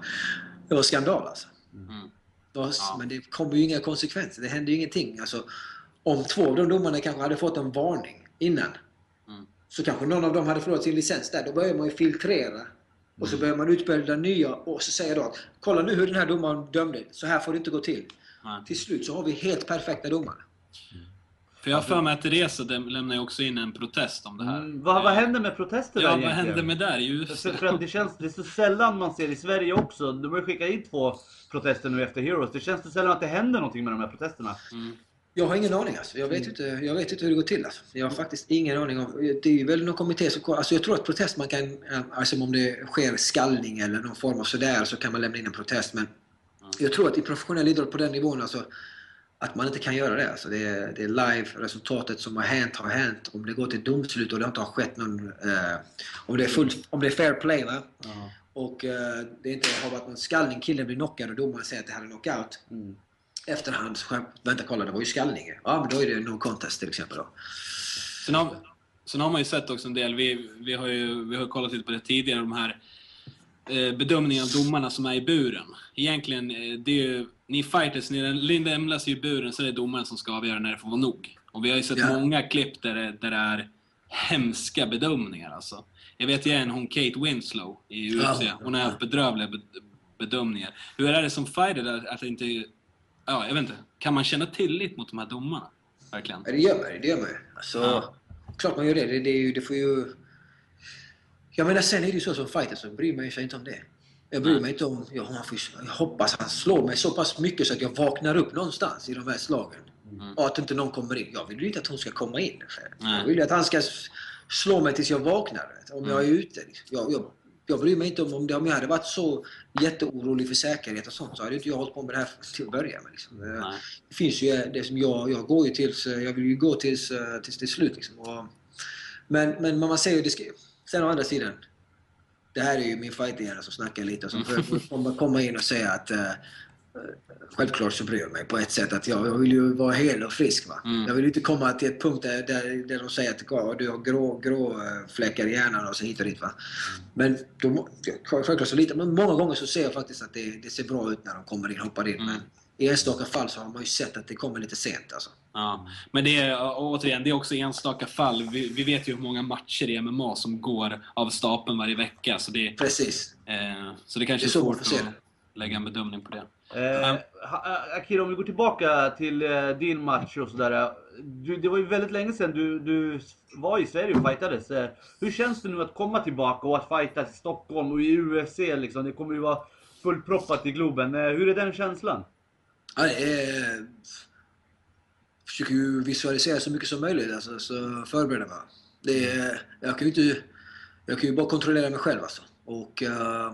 det var skandal alltså. Mm. Det var, Ja. Men det kom ju inga konsekvenser. Det hände ju ingenting. Alltså, om två av de domarna kanske hade fått en varning innan Mm. så kanske någon av dem hade förlorat sin licens där. Då börjar man ju filtrera. Och så börjar man utbilda nya och så säger då att kolla nu hur den här domaren dömde. Så här får det inte gå till. Nej. Till slut så har vi helt perfekta domare. För jag har för mig att lämnar ju också in en protest om det här. Mm, vad, vad händer med protester Ja, där vad egentligen? hände med där UFC? För, för att det känns, det är så sällan man ser i Sverige också. De har ju skickat in två protester nu efter Heroes. Det känns så sällan att det händer någonting med de här protesterna. Mm. Jag har ingen aning alltså. Jag vet, inte, jag vet inte hur det går till alltså. Jag har faktiskt ingen aning om... Det är ju väl någon kommitté som... Alltså jag tror att protest man kan... Alltså om det sker skallning eller någon form av sådär så kan man lämna in en protest men... Jag tror att i professionell idrott på den nivån alltså... att man inte kan göra det. Alltså det, är, det är live, resultatet som har hänt har hänt. Om det går till domslut och det inte har skett någon... Eh, om, det är full, om det är fair play va? Ja. och eh, det inte har varit någon skallning, killen blir knockad och domaren säger att det här är knockout. Mm. Efterhand, vänta kolla det var ju skallning. Ja men då är det no contest till exempel. Då. Sen har, sen har man ju sett också en del, vi, vi har ju vi har kollat lite på det tidigare, de här eh, bedömningarna av domarna som är i buren. Egentligen, eh, det är ju, ni fighters, ni lämnas ju i buren så är det domaren som ska avgöra när det får vara nog. Och vi har ju sett Ja. många klipp där det, där det är hemska bedömningar alltså. Jag vet ju en, hon Kate Winslow i UFC, hon har haft bedrövliga bed, bedömningar. Hur är det som fighter att inte... Ja, jag vet inte. Kan man känna tillit mot de här domarna? Verkligen. Ja, det gör man ju. Det gör man ju. Alltså, Ja. Klart man gör det. Det, det, är det får ju... Jag menar sen är det ju så som fighter så bryr man sig inte om det. Jag bryr mig inte om... Jag, hoppas han slår mig så pass mycket så att jag vaknar upp någonstans i de här slagen. Mm. Och att inte någon kommer in. Jag vill ju inte att hon ska komma in. Jag vill ju att han ska slå mig tills jag vaknar. Om jag är ute. Liksom. Jag, jag, jag bryr mig inte om... Om, det, om jag hade varit så jätteorolig för säkerhet och sånt så hade inte jag hållit på med det här *laughs* till att börja med. Liksom. Eh, det finns ju det som jag, jag går ju tills, jag vill ju gå tills, eh, tills det är slut liksom. Och, men, men man säger ju, sen å andra sidan, det här är ju min fighterhjärna som snackar lite och som får komma, komma in och säga att eh, Självklart så bryr jag mig på ett sätt att jag, jag vill ju vara hel och frisk. Va? Mm. Jag vill inte komma till ett punkt där, där, där de säger att "Ja, du har grå, grå eh, fläckar i hjärnan och så hit och dit. Va? Men då, självklart så lite, men många gånger så ser jag faktiskt att det, det ser bra ut när de kommer in, hoppar in. Mm. Men i enstaka fall så har man ju sett att det kommer lite sent. Alltså. Ja, men det är återigen, det är också enstaka fall. Vi, vi vet ju hur många matcher i MMA som går av stapeln varje vecka. Så det, Precis. eh, så det kanske Det är svårt att lägga en bedömning på det. Eh, ha- Akira, om vi går tillbaka till eh, din match och sådär. Du, det var ju väldigt länge sedan du, du var i Sverige och fightades. Eh, hur känns det nu att komma tillbaka och att fightas i Stockholm och i UFC liksom? Det kommer ju vara fullproppat i Globen. Eh, hur är den känslan? Ja, är... försöker ju visualisera så mycket som möjligt, alltså, så förbereda mig. Det är, jag, kan ju inte, jag kan ju bara kontrollera mig själv alltså. Och, eh,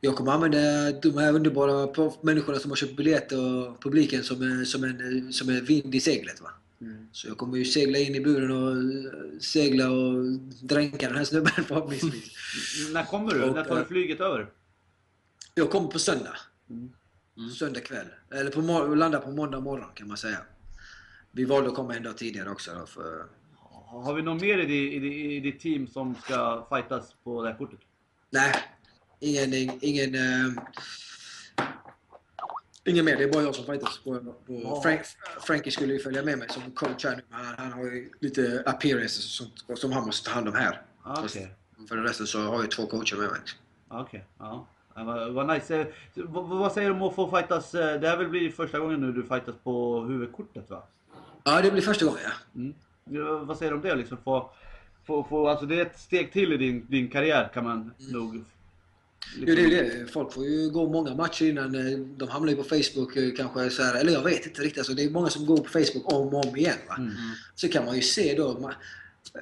jag kommer använda de här underbara människorna som har köpt biljetter och publiken som, är- som, en, som är vind i seglet. Va? Så jag kommer ju segla in i buren och eh, segla och dränka den här snubben *laughs* förhoppningsvis. När kommer du? Och, När tar du eh, flyget över? Jag kommer på söndag. Mm. Söndag kväll. Eller på landar på måndag morgon kan man säga. Vi valde att komma en dag tidigare också då, för... Har vi någon mer i ditt i, ditt team som ska fightas på det här kortet? Nej. Ingen... ingen eh, ingen mer. Det är bara jag som fightas. På, på Ja. Frank, Frankie skulle ju följa med mig som coach här nu. men Han, han har ju lite appearances och sånt som han måste ta hand om här. Ah, Okej. För resten så har jag två coacher med mig. Ah, Okej, ja. Ja, Vad vad nice. Eh, Vad, säger du om att få fightas? eh, Det här väl blir första gången nu du fightas på huvudkortet va? Ja, det blir första gången ja. Mm. Vad säger du om det liksom? Få, få, få, alltså det är ett steg till i din, din karriär kan man nog... Mm. Jo, det är det. Folk får ju gå många matcher innan. eh, De hamnar ju på Facebook kanske så här, eller jag vet inte riktigt. Alltså, det är många som går på Facebook om och om igen. Va? Mm. Så kan man ju se då. ma- eh,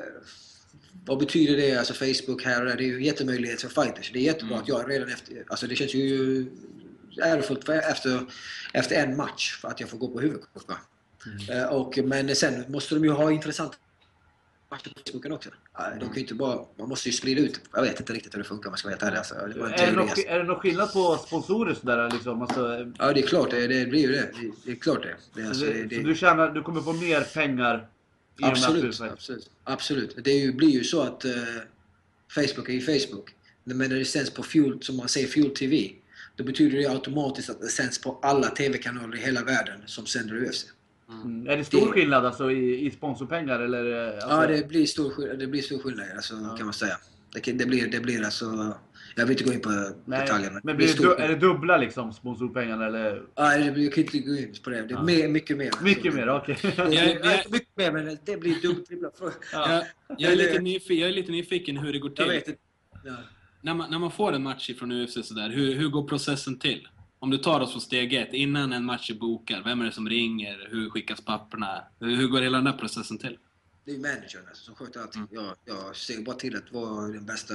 vad betyder det, alltså Facebook här och där? Det är ju jättemöjlighet för fighters. Det är jättebra att jag redan efter... Alltså det känns ju ärofullt efter, efter en match för att jag får gå på huvudkort. Va? Eh, Och, men sen måste de ju ha intressanta matcher på Facebooken också. De kan ju inte bara... Man måste ju sprida ut. Jag vet inte riktigt hur det funkar om jag ska vara helt ärlig. Alltså, det var Är det, någon, alltså. är det någon skillnad på sponsorer sådär liksom? Alltså, Ja, det är klart. Det, det blir ju det. Det, är klart det. det, alltså, det, det, så du känner du kommer få mer pengar absolut, absolut. Absolut. Det blir ju så att eh, Facebook är ju Facebook. Men när det sänds på Fuel, som man säger, Fuel TV, då betyder det automatiskt att det sänds på alla TV-kanaler i hela världen som sänder UFC. Mm. Är det stor Det- skillnad alltså i, i sponsorpengar eller? eh, Alltså, Ja, det blir stor, det blir stor skillnad alltså, Ja. kan man säga. Det, det, blir, det blir alltså... Jag vill inte gå in på nej, detaljer. Men blir det, du, är det dubbla liksom sponsorpengarna eller? Blir, jag kan inte gå in på det. Det är Ja. mer, mycket mer. Mycket mer, okej. *laughs* Det, Jag- jag- mycket mer, men det blir dubbelt. dubbla. Ja. Jag, jag, är lite nyfiken, jag är lite nyfiken hur det går Jag till. vet inte. Ja. När man, när man får en match från UFC sådär, hur, hur går processen till? Om du tar oss från steg ett, innan en match är bokad, vem är det som ringer? Hur skickas papperna? Hur, hur går hela den här processen till? Det är managern alltså, som sköter allting. Jag, jag ser bara till att vara den bästa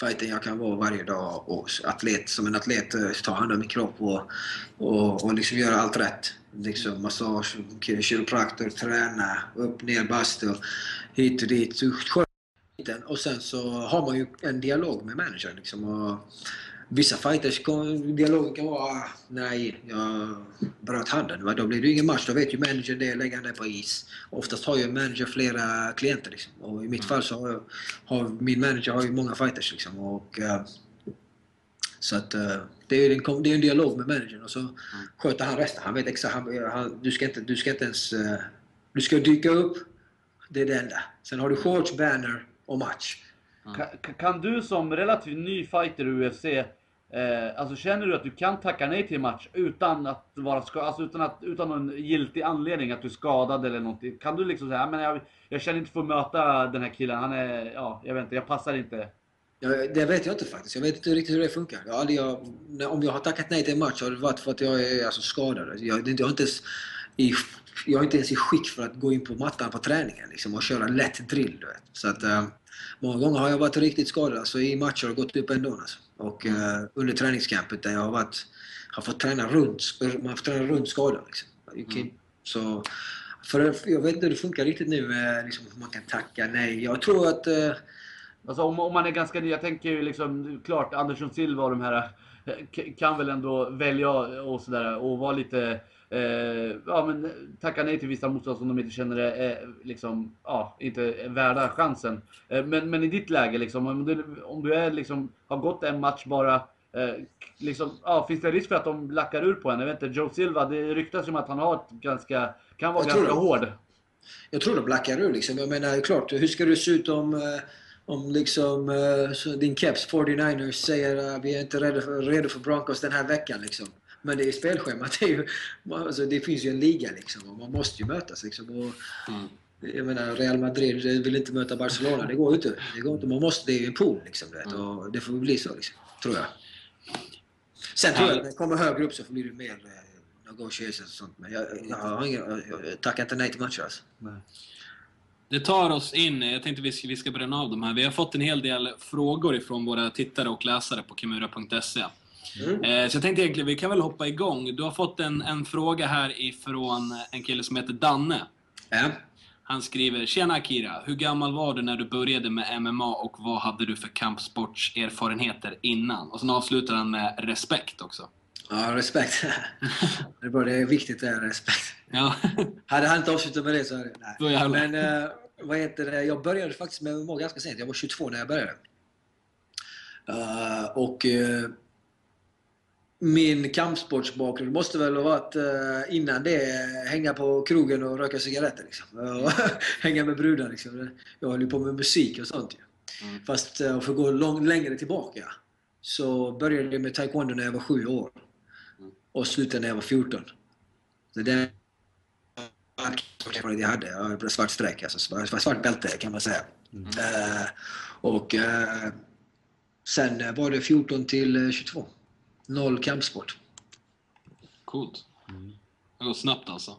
fighten jag kan vara varje dag och atlet, som en atlet eh, ta hand om min kropp och, och, och liksom göra allt rätt. Liksom massage, kiropraktor, träna, upp, ner, bastu, hit och dit. Och sen så har man ju en dialog med managern. Liksom, och vissa fighters, dialogen kan vara "Ah, nej, jag bröt handen. Va? Då blir det ingen match. Då vet ju managern det, lägger det på is. Oftast har ju manager flera klienter. Liksom. Och i mitt fall så har, jag, har min manager har ju många fighters. Liksom. Och, eh, så att eh, det är ju en, det är en dialog med managern och så sköter han resten. Han vet exakt, han, han, du, ska inte, du ska inte ens... eh, du ska dyka upp, det är det enda. Sen har du shorts, banner och match. Kan, kan du som relativt ny fighter i UFC, eh, alltså känner du att du kan tacka nej till match utan att vara ska, alltså utan, att, utan någon giltig anledning, att du är skadad eller någonting? Kan du liksom säga, "Ja, men jag, jag känner inte för att möta den här killen, han är, ja, jag vet inte, jag passar inte. Ja, det vet jag inte faktiskt. Jag vet inte riktigt hur det funkar. Jag har aldrig, jag, om jag har tackat nej till en match har det varit för att jag är alltså, skadad. Jag, jag, är inte ens i, jag är inte ens i skick för att gå in på mattan på träningen liksom, och köra lätt drill. Du vet. Så att, eh, många gånger har jag varit riktigt skadad alltså, i matcher och gått upp ändå. Alltså. Och eh, under träningscampet där jag har, varit, har fått träna runt, man har fått träna runt skador. Liksom. Okay. Så, för, jag vet inte hur det funkar riktigt nu, eh, liksom, man kan tacka nej. Jag tror att eh, Alltså om, om man är ganska ny, jag tänker ju liksom, klart Andersson Silva och de här eh, kan väl ändå välja och sådär och vara lite, eh, ja men tacka nej till vissa motståndare som de inte känner är liksom, ja, inte är värda chansen. Eh, men, men i ditt läge liksom, om du, om du är liksom, har gått en match bara, eh, liksom, ja, finns det risk för att de lackar ur på en? Jag vet inte, Joe Silva, det ryktas ju om att han har ett ganska, kan vara Jag ganska det. hård. Jag tror de blackar ur liksom. Jag menar, klart, hur ska det se ut om, eh, om liksom, eh, din keps 49ers säger att vi är inte redo för, redo för Broncos den här veckan liksom. Men det är spelschemat. Det, är ju, alltså, det finns ju en liga liksom och man måste ju mötas liksom. Och, Jag menar, Real Madrid vill inte möta Barcelona. Det går ju inte. Det går inte. Man måste, det är ju en pool liksom. Det, och det får bli så liksom. Tror jag. Sen tror jag att när det kommer högre upp så blir det mer eh, negotiations och sånt. Men jag, jag, har ingen, jag, jag tackar inte nej till matcher alltså. Det tar oss in, jag tänkte vi ska, vi ska bränna av de här. Vi har fått en hel del frågor ifrån våra tittare och läsare på kimura.se. Eh, så jag tänkte egentligen, vi kan väl hoppa igång. Du har fått en, en fråga här ifrån en kille som heter Danne. Ja. Han skriver Tjena Akira, hur gammal var du när du började med MMA och vad hade du för kampsportserfarenheter innan? Och sen avslutar han med respekt också. Ja, respekt. *laughs* det är bra, det är viktigt det här, respekt. Ja, Hade han inte avslutat med det så hade nej. Jävlar. Men eh, vad heter det? Jag började faktiskt med MMA ganska sent. Jag var 22 när jag började. Eh, och eh, min kampsportsbakgrund måste väl ha varit eh, innan det hänga på krogen och röka cigaretter. Liksom. *laughs* Och hänga med brudar. Liksom. Jag höll ju på med musik och sånt. Ju. Fast eh, för att gå lång, längre tillbaka så började jag med taekwondo när jag var sju år. Och slutade när jag var 14. Så det jag hade. Jag hade svart streck, alltså svart, bälte kan man säga. Eh, och eh, sen var det 14 till eh, 22. Noll kampsport. coolt. Det går snabbt alltså.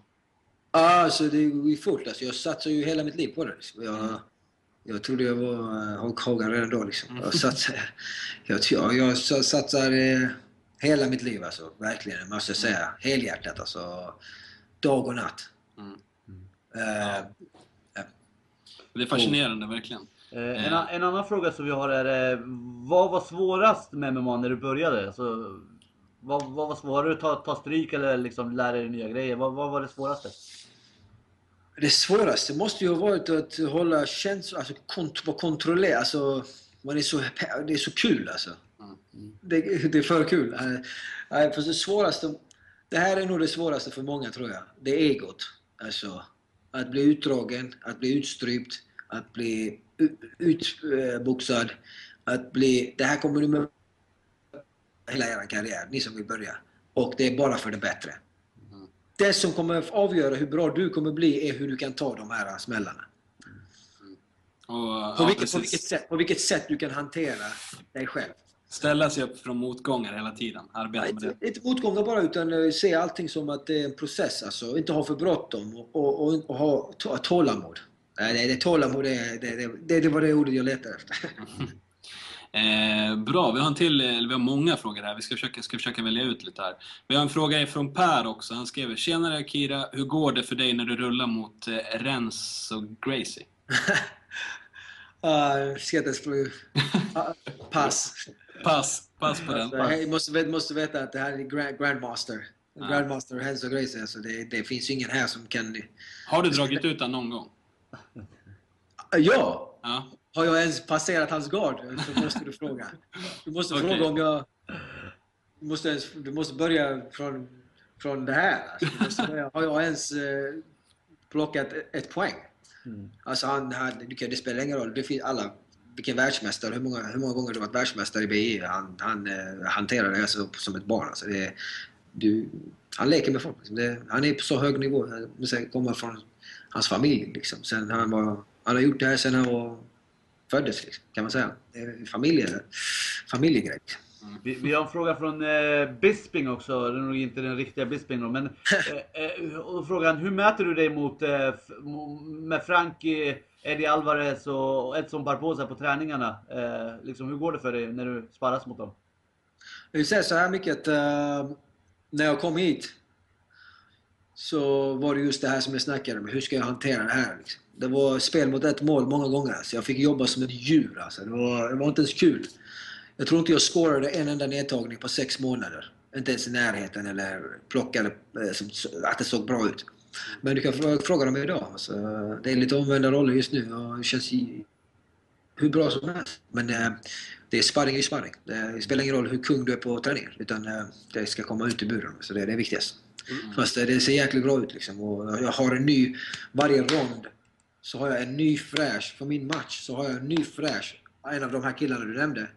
Ja, alltså det gick fort. Alltså, jag satsade ju hela mitt liv på det. Liksom. Jag, jag trodde jag var uh, Hulk Hogan redan då. Liksom. Jag, satsade, *laughs* jag, jag, jag satsar eh, hela mitt liv, alltså. verkligen. Måste jag säga. Helhjärtat. Alltså, dag och natt. Mm. Eh, Det är fascinerande, verkligen. Eh, en, a- en annan fråga som vi har är, eh, vad var svårast med MMA när du började? Alltså, vad, vad var svårare? Att ta, ta stryk eller liksom lära dig nya grejer? Vad, vad var det svåraste? Det svåraste måste ju ha varit att hålla känslor, alltså kont vara kontrollerad. Alltså, man är så, det är så kul alltså. Det, det är för kul. Eh, för det svåraste, det här är nog det svåraste för många tror jag. Det är egot. Alltså, att bli utdragen, att bli utstrypt, att bli utboxad, att bli... Det här kommer du med hela er karriär, ni som vill börja. Och det är bara för det bättre. Det som kommer avgöra hur bra du kommer bli är hur du kan ta de här smällarna. Och, På, ja, vilket, på, vilket sätt, på vilket sätt du kan hantera dig själv. Ställa sig upp från motgångar hela tiden. Arbeta med det. inte, motgångar bara, utan eh, se allting som att det är en process. Alltså. Inte ha för bråttom och, och, och, och ha tålamod. Nej, det, det, tålamod, det, det, det, det, var det ordet jag letade efter. *laughs* Eh, bra, vi har en till, eller vi har många frågor här. Vi ska försöka, ska försöka välja ut lite här. Vi har en fråga från Per också. Han skriver Tjenare Akira, hur går det för dig när du rullar mot eh, Rens och Gracie? Uh, *laughs* ska inte slå uh, Pass. Pass, pass på den. Alltså, jag måste, måste veta att det här är grand, Grandmaster. Ja. Grandmaster Henzo Gracie. Alltså det, det finns ju ingen här som kan... Har du dragit ut den någon gång? Ja! Ja. Har jag ens passerat hans gard? Så måste du fråga. Du måste Okej. fråga om jag... Du måste, ens, du måste börja från, från det här. Alltså, börja, har jag ens eh, plockat ett, ett poäng? Alltså han, han, du kan, det spelar ingen roll. Det finns alla, vilken världsmästare, hur många, hur många gånger du varit världsmästare i BI. Han, han eh, hanterar det alltså som ett barn. Alltså det, du, han leker med folk. Det, han är på så hög nivå. Han komma från hans familj. Liksom. Sen han, var, han har gjort det här sen han var, föddes, liksom, kan man säga. Familje, familjegrej. liksom. Vi, vi har en fråga från eh, Bisping också. Det är nog inte den riktiga Bisping då, men *laughs* eh, eh, och frågan hur möter du dig mot eh, med Frankie, Eddie Alvarez och Edson Barbosa på träningarna? Eh, liksom, hur går det för dig när du sparras mot dem? Jag vill säga så här mycket att eh, när jag kom hit så var det just det här som jag snackade om. Hur ska jag hantera det här? Liksom. Det var spel mot ett mål många gånger. Alltså. jag fick jobba som ett djur. Alltså. Det, var, det var inte ens kul. Jag tror inte jag scorade en enda nedtagning på sex månader. Inte ens i närheten eller plockade eh, som, att det såg bra ut. Men du kan fråga, dem idag. Alltså, det är lite omvända roller just nu och det känns hur bra som helst. Men eh, det är sparring är ju sparring. Det spelar ingen roll hur kung du är på träningen. Utan eh, det ska komma ut i buren. Så det är det viktigaste. Fast eh, det ser jäkligt bra ut liksom. Och jag har en ny, varje rond så har jag en ny fräsch. För min match så har jag en ny fräsch. En av de här killarna du nämnde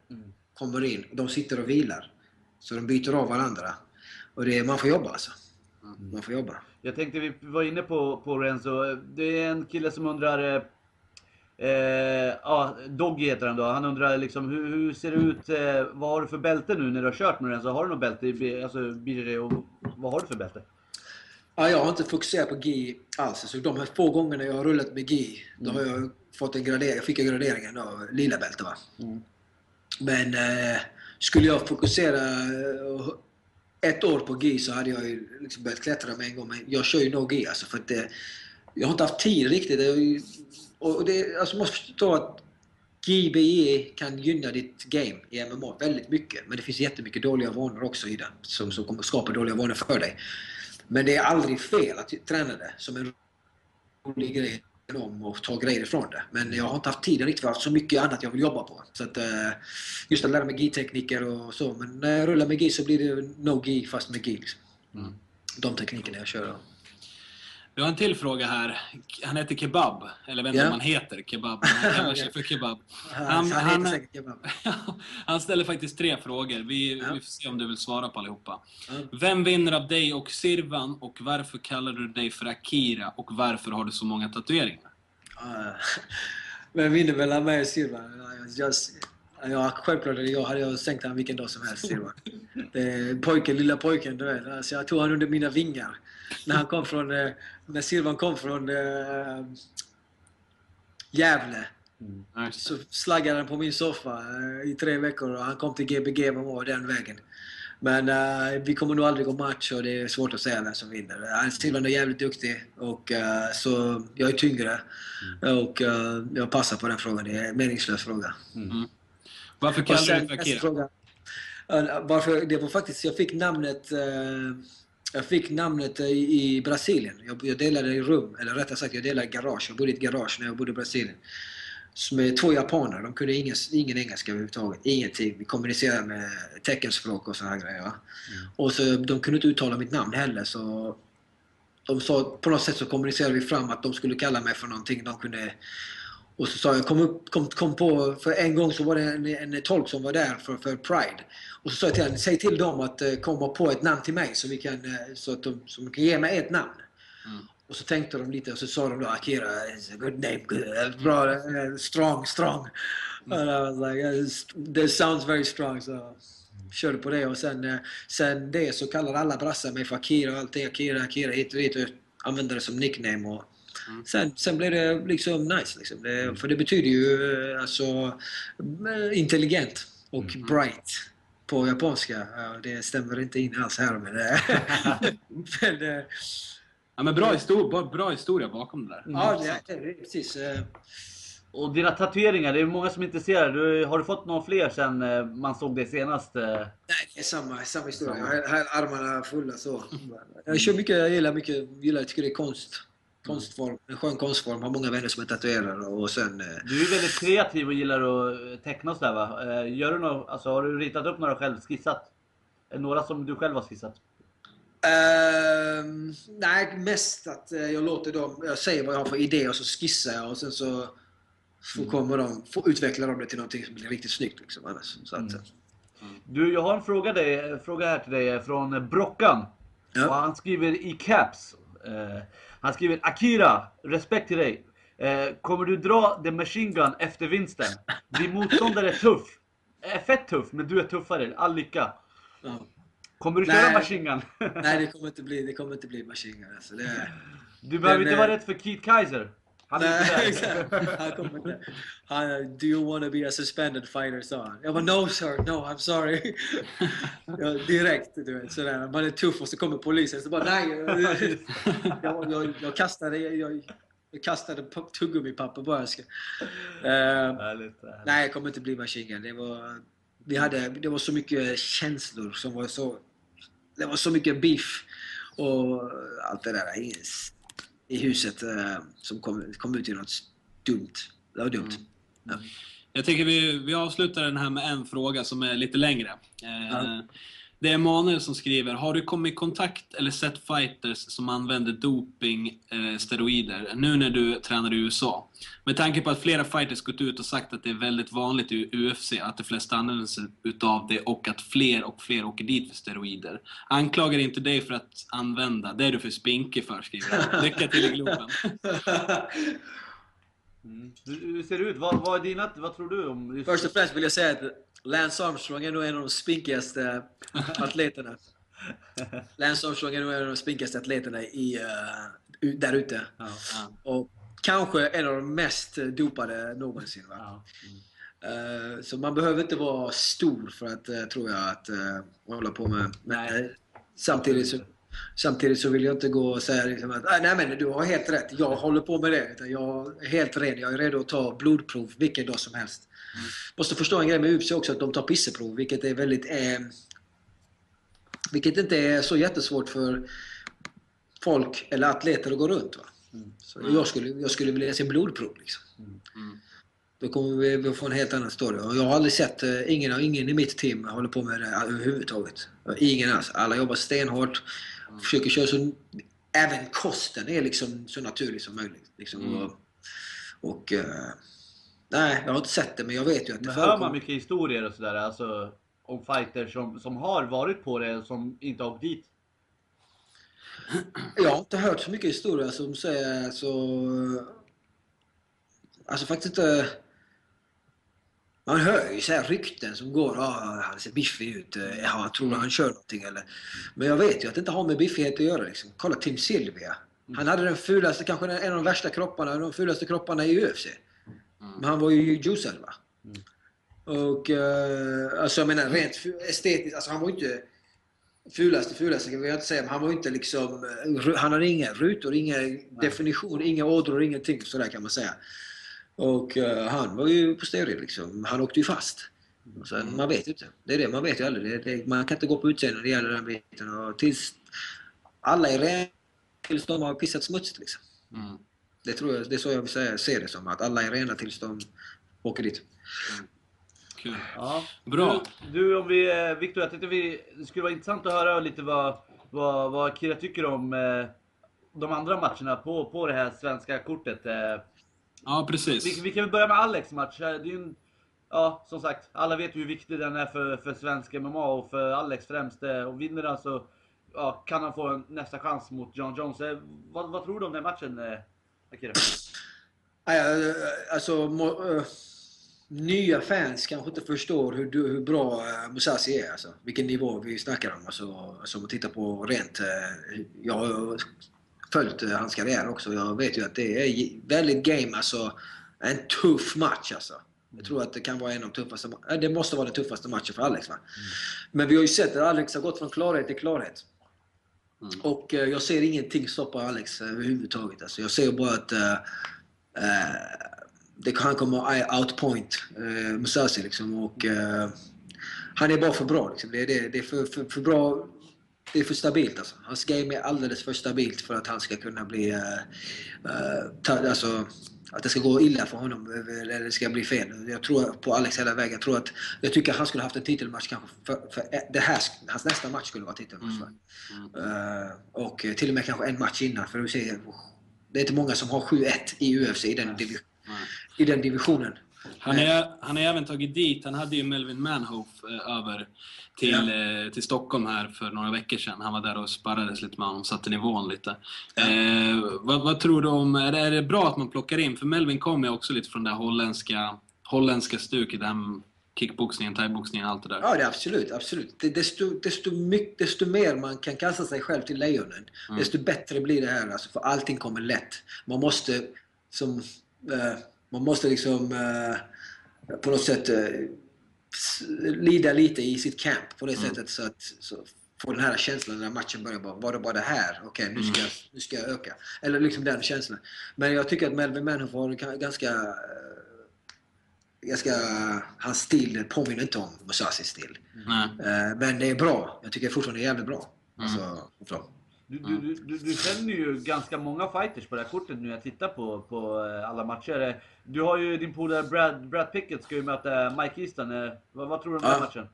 kommer in och de sitter och vilar. Så de byter av varandra. Och det man får jobba alltså. Man får jobba. Jag tänkte vi var inne på, på Renzo. Det är en kille som undrar eh, Eh, ja, Doggy heter han då. Han undrar liksom hur, hur ser det ut? Eh, vad har du för bälte nu när du har kört med den? Så har du något bälte i alltså, BJJ och vad har du för bälte? Ja, jag har inte fokuserat på GI alls. Så de här få gångerna jag har rullat med GI, då har jag fått en gradering. Jag fick en graderingen av lila bälte va. Men eh, skulle jag fokusera eh, ett år på GI så hade jag ju liksom börjat klättra med en gång. Men jag kör ju no GI alltså för att det, jag har inte haft tid riktigt. Ju- Och det, alltså, måste förstå att GBE kan gynna ditt game i MMA väldigt mycket. Men det finns jättemycket dåliga vanor också i den som, som kommer skapa dåliga vanor för dig. Men det är aldrig fel att träna det som en rolig grej om och ta grejer ifrån det. Men jag har inte haft tiden riktigt för jag har haft så mycket annat jag vill jobba på. Så att, eh, just att lära mig GI-tekniker och så. Men när jag rullar med GI så blir det no GI fast med GI. Liksom. Mm. De teknikerna jag kör. Vi har en till fråga här. Han heter Kebab. Eller Ja. om han heter Kebab, han kallar sig för Kebab. *laughs* Han, Han- han, kebab. *laughs* Han ställer faktiskt tre frågor. Vi, Ja. vi får se om du vill svara på allihopa. Ja. Vem vinner av dig och Sirvan och varför kallar du dig för Akira och varför har du så många tatueringar? Ah, *laughs* Men vinner mellan mig och Silva. Just, ja, självklart jag. Hade jag sänkt han vilken dag som helst, är Pojken, lilla pojken, du vet. Alltså, jag tog han under mina vingar. När han kom från... eh, När Silvan kom från eh, Gävle det. så slaggade han på min soffa eh, i tre veckor och han kom till Gbg MMA den vägen. Men eh, vi kommer nog aldrig gå match och det är svårt att säga vem som vinner. Uh, Silvan är jävligt duktig och eh, så jag är tyngre. Och eh, jag passar på den frågan. Det är en meningslös fråga. Varför Och kallar du dig. Eh, Varför, det var faktiskt, jag fick namnet jag fick namnet eh, i, i Brasilien. Jag, jag delade i rum, eller rättare sagt jag delade garage. Jag bodde i ett garage när jag bodde i Brasilien. Med två japaner. De kunde ingen, ingen engelska överhuvudtaget. Ingenting. Vi kommunicerade med teckenspråk och här grejer. Va? Och så, de kunde inte uttala mitt namn heller. Så de sa, på något sätt så kommunicerade vi fram att de skulle kalla mig för någonting de kunde och så sa jag, kom, upp, kom, kom på, för en gång så var det en, en tolk som var där för, för Pride. Och så sa jag till honom, säg till dem att eh, komma på ett namn till mig så, vi kan, eh, så att de, så de kan ge mig ett namn. Mm. Och så tänkte de lite och så sa de då Akira, is a good name, good, eh, bra, strong, strong. And I was like, "Yeah, this- this sounds very strong. Så körde på det och sen, sen det så kallar alla brassar mig för Akira och allting. Akira, Akira, hit och dit. Och jag använder det som nickname. Och sen, sen blev det liksom nice. Liksom. Det, för det betyder ju eh, alltså eh, intelligent och bright på japanska. Ja, Det stämmer inte in alls här men, det- *laughs* men det, Ja, men bra, histor bra, bra historia bakom det där. ja, det, det, det, precis. eh, Och dina tatueringar, det är många som är intresserade. Du, har du fått några fler sen eh, man såg det senast? eh? Nej, det är samma, samma historia. Jag har, har armarna fulla så. Jag kör mycket, jag gillar mycket, gillar, jag tycker det är konst. Konstform, en skön konstform. Har många vänner som är tatuerare och sen... eh, Du är väldigt kreativ och gillar att eh, teckna och sådär va? Eh, Gör du något, alltså, har du ritat upp några själv, skissat? Några som du själv har skissat? Ehm, nej, mest att jag låter dem... Jag säger vad jag har för idé och så skissar jag och sen så får, kommer de, får utveckla dem det till någonting som blir riktigt snyggt. Liksom, annars. Så att, eh, Du, jag har en fråga, dig, fråga här till dig från Brockan. Ja. Och han skriver i caps. Eh, han skriver Akira, respekt till dig. Eh, kommer du dra the machine gun efter vinsten? Din motståndare är tuff. Är fett tuff, men du är tuffare. All lycka. ja. Kommer du Nej. köra machine gun? Nej, det kommer inte bli, det kommer inte bli Machine Gun. Alltså. Det, Du behöver Men, inte eh, vara rädd för Keith Kaiser. Han är inte där. exakt. Han kommer inte. Han, do you wanna be a suspended fighter? sa han. Jag bara, no sir, no I'm sorry. *laughs* ja, direkt, du vet. Sådär. Man är tuff och så kommer polisen. Så bara, nej. jag, jag, jag kastade, jag, jag kastade tuggummipapper bara. Ska. Härligt. nej, jag kommer inte bli Machine Gun. Det var, vi hade, det var så mycket känslor som var så... Det var så mycket beef och allt det där i huset eh, som kom, kom ut i något dumt. Det var dumt. Ja. Jag tycker vi, vi avslutar den här med en fråga som är lite längre. Eh, Ja. Det är Emanuel som skriver, har du kommit i kontakt eller sett fighters som använder doping, eh, steroider, nu när du tränar i USA? Med tanke på att flera fighters gått ut och sagt att det är väldigt vanligt i UFC att de flesta använder sig utav det och att fler och fler åker dit för steroider. Anklagar inte dig för att använda, det är du för spinkig för, skriver han. Lycka till i Globen. *laughs* Mm. Hur ser det ut? Vad, vad, är dina, vad tror du om... Först och främst vill jag säga att Lance Armstrong är nog en av de spinkigaste *laughs* atleterna. Lance Armstrong är nog en av de spinkigaste atleterna i, ut- där ute. Ja. Ja. Och kanske en av de mest dopade någonsin. Va? Ja. Mm. Eh, Så man behöver inte vara stor för att, eh, tror jag, att hålla på med... Men, samtidigt, så, samtidigt så vill jag inte gå och säga liksom att "Ah, nej men du har helt rätt, jag håller på med det. Jag är helt ren, jag är redo att ta blodprov vilken dag som helst. Måste förstå en grej med UFC också, att de tar pisseprov, vilket är väldigt... Eh, vilket inte är så jättesvårt för folk eller atleter att gå runt. Va? Så jag, skulle, jag skulle vilja se blodprov. Liksom. Mm. Då kommer vi vi få en helt annan story. Och jag har aldrig sett, eh, ingen, ingen i mitt team håller på med det överhuvudtaget. Ingen alls. Alla jobbar stenhårt. Försöker köra så... Även kosten är liksom så naturlig som möjligt. Liksom. Mm. Och, och eh, nej, jag har inte sett det men jag vet ju att det Men hör man förekommer. mycket historier och sådär, alltså om fighters som, som har varit på det som inte har åkt dit? Jag har inte hört så mycket historia som säger så... Alltså faktiskt inte... Man hör ju så rykten som går. Ah, han ser biffig ut. eh, Ja, han tror han kör någonting. Eller. Men jag vet ju att det inte har med biffighet att göra. Liksom. Kolla Tim Sylvia. Han hade den fulaste, kanske en av de värsta kropparna, de fulaste kropparna i UFC. Men han var ju juicad va. Och eh, alltså jag menar rent estetiskt, alltså han var ju inte fulaste fulaste kan jag inte säga, men han var inte liksom, han hade inga rutor, inga definition, inga ådror, ingenting sådär kan man säga. Och eh, han var ju på steroider liksom, han åkte ju fast. Och sen, Man vet ju inte. Det är det, man vet ju aldrig. Det, det, man kan inte gå på utseende när det gäller den biten. Och tills alla är rena tills de har pissat smutsigt liksom. Mm. Det tror jag, det är så jag vill säga, ser det som, att alla är rena tills de åker dit. Kul. Ja. Bra. Du, du om vi, eh, Victor, jag tyckte vi, det skulle vara intressant att höra lite vad, vad, vad Kira tycker om eh, de andra matcherna på, på det här svenska kortet. Eh, Ja, precis. vi, vi kan väl börja med Alex match. Det är en, ja, som sagt, alla vet hur viktig den är för, för svensk MMA och för Alex främst. Eh, Och vinner den så ja, kan han få en nästa chans mot John Jones. Vad, vad tror du om den matchen, eh? Nej, eh, Alltså, eh, nya fans kanske inte förstår hur, du- hur bra uh, Musashi är. Alltså. Vilken nivå vi snackar om. Alltså, alltså om man tittar på rent... eh, jag har följt eh, hans karriär också. Jag vet ju att det är väldigt game, alltså en tuff match alltså. Jag tror att det kan vara en av de tuffaste, eh, det måste vara den tuffaste matchen för Alex va. Men vi har ju sett att Alex har gått från klarhet till klarhet. Mm. Och eh, jag ser ingenting stoppa Alex eh, överhuvudtaget. Alltså, jag ser bara att eh, eh, det, han kommer outpoint eh, uh, Musasi liksom. Och, eh, han är bara för bra. Liksom. Det, är, det, det är för, för, för bra. Det är för stabilt alltså. Hans game är alldeles för stabilt för att han ska kunna bli... Uh, eh, ta, alltså, att det ska gå illa för honom eller det ska bli fel. Jag tror på Alex hela vägen. Jag, tror att, jag tycker att han skulle haft en titelmatch kanske. För, för det här, hans nästa match skulle vara titelmatch. va? Eh, och till och med kanske en match innan. För att se, det är inte många som har 7-1 i UFC i den, divi, i den divisionen. Han har han har även tagit dit, han hade ju Melvin Manhoef eh, över till, eh, till Stockholm här för några veckor sedan. Han var där och sparrades lite med honom, satte nivån lite. Eh, vad, vad tror du om, är det, är det bra att man plockar in? För Melvin kommer ju också lite från det holländska, holländska stuket, med kickboxningen, thaiboxningen, allt det där. Ja, det är absolut. absolut. Det, desto, desto, mycket, desto mer man kan kasta sig själv till lejonen, desto bättre blir det här. Alltså, för allting kommer lätt. Man måste, som, eh, man måste liksom eh, på något sätt eh, lida lite i sitt camp på det sättet så att så, få den här känslan när matchen börjar. Bara, var det bara det här? Okej, nu, ska, jag- nu ska jag öka. Eller liksom den känslan. Men jag tycker att Melvin Manhoef har ganska eh, ganska, hans stil påminner inte om Musasis stil. Eh, Men det är bra. Jag tycker fortfarande det är jävligt bra. Alltså, bra. Du, du, du, du, du känner ju ganska många fighters på det här kortet nu när jag tittar på, på eh, alla matcher. Du har ju din polare Brad, Brad Pickett ska ju möta Mike Easton. Eh, Vad, vad tror du om den Ja. matchen?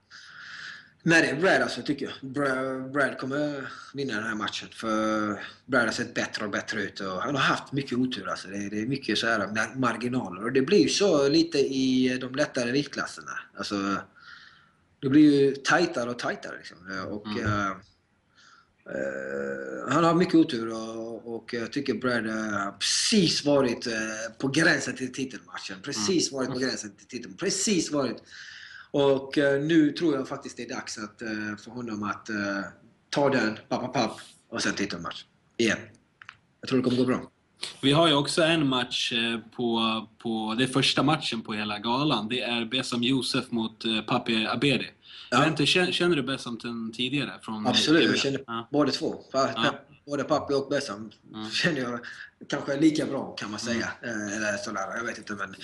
Nej, det är Brad alltså, tycker jag. Brad, Brad kommer vinna den här matchen. För Brad har sett bättre och bättre ut. Och han har haft mycket otur. Alltså. Det, är- det är mycket så här mar- marginaler. Och det blir ju så lite i de lättare viktklasserna. Alltså, det blir ju tajtare och tajtare. Liksom. Och, eh, eh, han har mycket otur och, och jag tycker Brad har precis varit eh, på gränsen till titelmatchen. Precis varit på gränsen till titeln. Precis varit. Och eh, nu tror jag faktiskt det är dags att, eh, för honom att eh, ta den, papp, papp, papp, och sen titelmatch. Igen. Jag tror det kommer gå bra. Vi har ju också en match eh, på, på, det är första matchen på hela galan. Det är Besam Josef mot eh, Papi Abedi. Jag Ja. inte, känner, känner du Besam sen tidigare? Från Absolut, jag känner Ja. båda två. Ja. Både Pappi och Bessam känner jag kanske lika bra kan man säga. Eh, Eller sådär, jag vet inte men...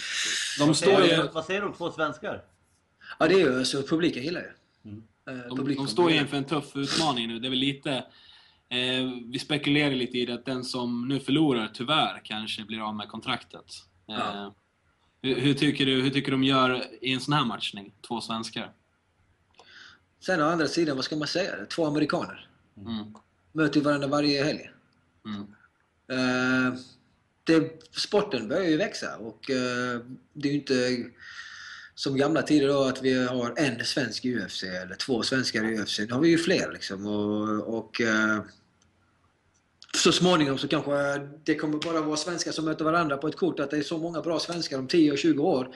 De Vad står säger, ju... du- vad säger om två svenskar? Ja det är ju så publiken gillar det. Eh, De, publiken de står ju inför en tuff utmaning nu. Det är väl lite... Eh, vi spekulerar lite i det att den som nu förlorar, tyvärr, kanske blir av med kontraktet. Eh, Ja. hur, hur, tycker du, hur tycker du de gör i en sån här matchning? Två svenskar. Sen å andra sidan, vad ska man säga? Två amerikaner. Mm. Möter varandra varje helg. Mm. Eh, det, sporten börjar ju växa och eh, det är ju inte som gamla tider då att vi har en svensk i UFC eller två svenskar i UFC. Nu har vi ju fler liksom och, och eh, så småningom så kanske det kommer bara vara svenskar som möter varandra på ett kort. Att det är så många bra svenskar om 10 och 20 år.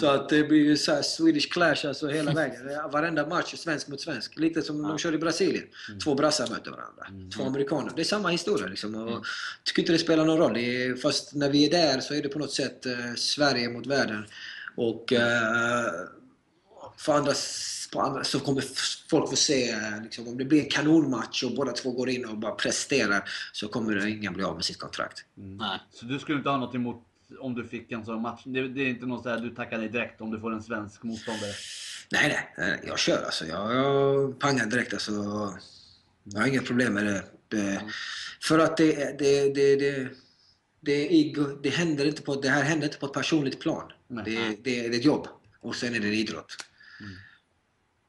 Så att det blir ju så Swedish clash alltså hela *laughs* vägen. Varenda match är svensk mot svensk. Lite som de kör i Brasilien. Två brassar möter varandra. Två amerikaner. Det är samma historia liksom. Och jag tycker inte det spelar någon roll. Är, fast när vi är där så är det på något sätt eh, Sverige mot världen. Och eh, för andra, på andra så kommer folk få se, eh, liksom, om det blir en kanonmatch och båda två går in och bara presterar så kommer det ingen bli av med sitt kontrakt. Nej. Så du skulle inte ha något emot om du fick en sån match? Det, det är inte något så här, du tackar nej direkt om du får en svensk motståndare? Nej, nej, jag kör alltså. Jag, jag pangar direkt alltså. Jag har inga problem med det. det för att det, det, det, det, det, är- det, händer inte på, det här händer inte på ett personligt plan. Det, det, det är ett jobb och sen är det en idrott.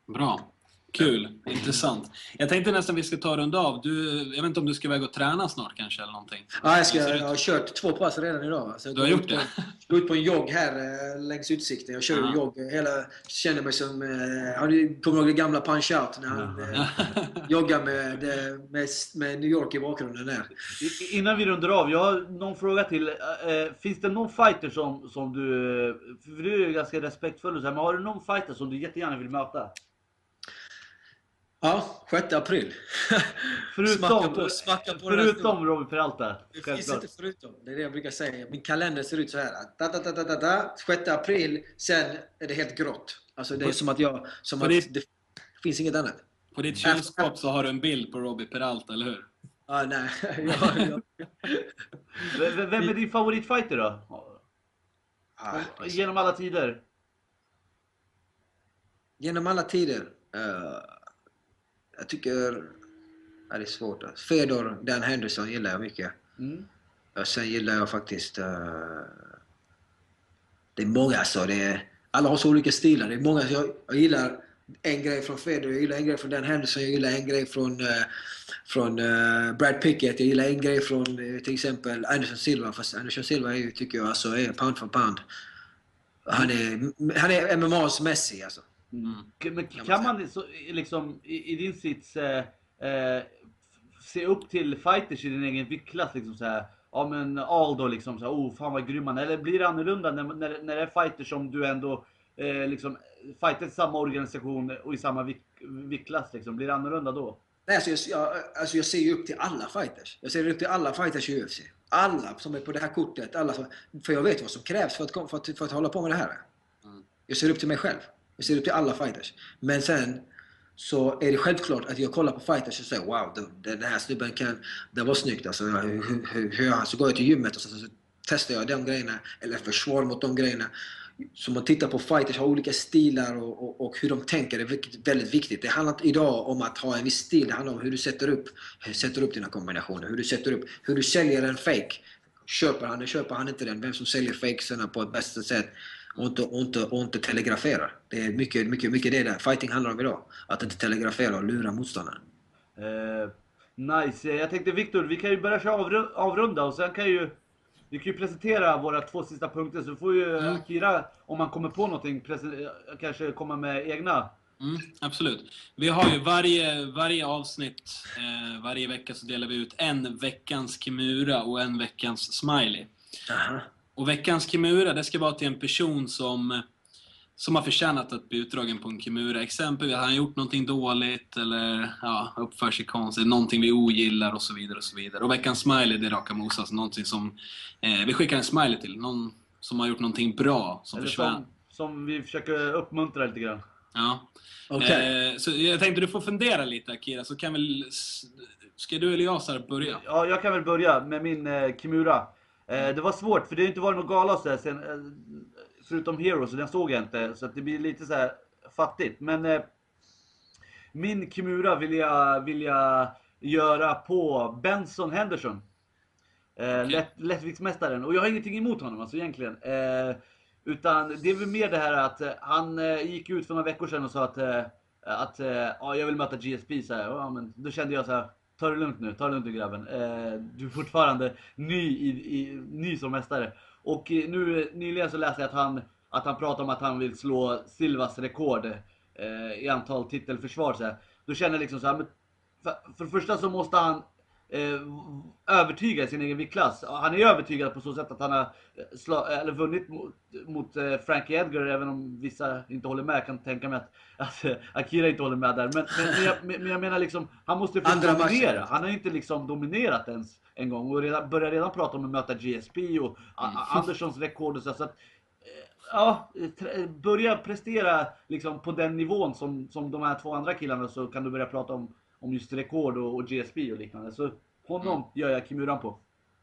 Bra. Kul. Intressant. Jag tänkte nästan vi ska ta runda av. Du, jag vet inte om du ska iväg och träna snart kanske eller någonting? Ja, jag, ska, det jag har kört två pass redan idag. Så jag Du har gjort ut på, går ut på en jogg här eh, längs utsikten. Jag kör Ja. jogg. Hela, känner mig som... Eh, har du kommer ihåg det gamla Punch-Out? När han eh, joggar med, eh, med, med New York i bakgrunden där. Innan vi rundar av, jag har någon fråga till. Eh, eh, finns det någon fighter som, som du... eh, För du är ju ganska respektfull och så här, men har du någon fighter som du jättegärna vill möta? Ja, 6 april. *laughs* Förutom, smacka på, smacka på förutom Robert Peralta. Det finns inte förutom. Det är det jag brukar säga. Min kalender ser ut så här. Da, da, da, da, da, da. 6 april, sen är det helt grått. Alltså det är som att jag... Som på att ditt- det finns inget annat. På ditt kylskåp så har du en bild på Robbie Peralta, eller hur? Ah, nej. *laughs* Vem är din favoritfighter då? ah, Genom alla tider? genom alla tider. eh, jag tycker... Ja, det är svårt. Fedor, Dan Henderson gillar jag mycket. Mm. Och sen gillar jag faktiskt... eh, det är många alltså. Det är, alla har så olika stilar. Det är många. Jag, jag gillar en grej från Federer, jag gillar en grej från Dan Henderson, jag gillar en grej från, eh, från eh, Brad Pickett, jag gillar en grej från till exempel Anderson Silva. Fast Anderson Silva är ju, tycker jag, alltså, är pound for pound. Han är, han är MMAs Messi alltså. Mm. Men Kan man så, liksom i, i din sits eh, eh, se upp till fighters i din egen viktklass liksom så här? Ja men Aldo liksom så här, oh fan vad grym han. Eller blir det annorlunda när, när, när det är fighters som du ändå eh, liksom fightar i samma organisation och i samma vik, viktklass liksom? Blir det annorlunda då? Nej, alltså jag, jag, alltså jag ser ju upp till alla fighters. Jag ser upp till alla fighters i UFC. Alla som är på det här kortet. Alla som, för jag vet vad som krävs för att, för att, för att hålla på med det här. Mm. Jag ser upp till mig själv. Jag ser upp till alla fighters. Men sen så är det självklart att jag kollar på fighters och säger wow, den, den här snubben kan... Det var snyggt alltså. Hur, hur, hur, gör han? så går jag till gymmet och så, så testar jag de grejerna. Eller försvar mot de grejerna. Så man tittar på fighters, har olika stilar och, och, och hur de tänker. Det är väldigt viktigt. Det handlar inte idag om att ha en viss stil. Det handlar om hur du sätter upp, hur sätter upp dina kombinationer. Hur du sätter upp, hur du säljer en fake. Köper han den, köper han inte den? Vem som säljer fakesarna på ett bästa sätt och inte, och inte, och inte telegraferar. Det är mycket, mycket, mycket det där fighting handlar om idag. Att inte telegrafera och lura motståndaren. Eh, nice. Jag tänkte Viktor, vi kan ju börja köra avru- avrunda och sen kan ju vi kan ju presentera våra två sista punkter så får ju Mm. Akira, om man kommer på någonting, presen- kanske komma med egna. Mm, absolut. Vi har ju varje, varje avsnitt, eh, varje vecka så delar vi ut en veckans Kimura och en veckans Smiley. Aha. Och veckans Kimura, det ska vara till en person som, som har förtjänat att bli utdragen på en Kimura. Exempelvis har han gjort någonting dåligt eller ja, uppför sig konstigt, någonting vi ogillar och så vidare. Och så vidare. Och veckans Smiley, det är raka motsatsen. Någonting som eh, vi skickar en Smiley till. Någon som har gjort någonting bra, som försvann. som, som vi försöker uppmuntra lite grann. Ja. Okej. Eh, så jag tänkte du får fundera lite Akira, så kan väl... Ska du eller jag så här börja? Ja, jag kan väl börja med min eh, Kimura. Eh, det var svårt för det har inte varit någon gala så här, sen, eh, förutom Heroes, så den såg jag inte. Så att det blir lite så här fattigt. Men eh, min Kimura vill jag, vill jag göra på Benson Henderson. Okej. lätt, lättviktsmästaren. Och jag har ingenting emot honom alltså egentligen. Utan det är väl mer det här att han gick ut för några veckor sedan och sa att, att ja, jag vill möta GSP. Så här. Ja, men då kände jag så här. Ta det lugnt nu, ta det lugnt nu grabben. Eh, du är fortfarande ny, i, i, ny som mästare. Och eh, nu eh, nyligen så läste jag att han, att han pratar om att han vill slå Silvas rekord eh, i antal titelförsvar. Så här. Då känner jag liksom så här, men för, för det första så måste han eh, övertyga sin egen viktklass. Han är övertygad på så sätt att han har eh, sla, eller vunnit mot, mot eh, Frankie Edgar, även om vissa inte håller med. Jag kan tänka mig att, att eh, Akira inte håller med där. Men, men, jag, men jag menar liksom, han måste få Andra dominera. matchen. Han har inte liksom dominerat ens en gång och redan, börjar redan prata om att möta GSP och Anderssons rekord och så. så att, eh, Ja, börja prestera liksom på den nivån som, som de här två andra killarna så kan du börja prata om, om just rekord och, och GSP och liknande. Så honom gör jag Kimuran på.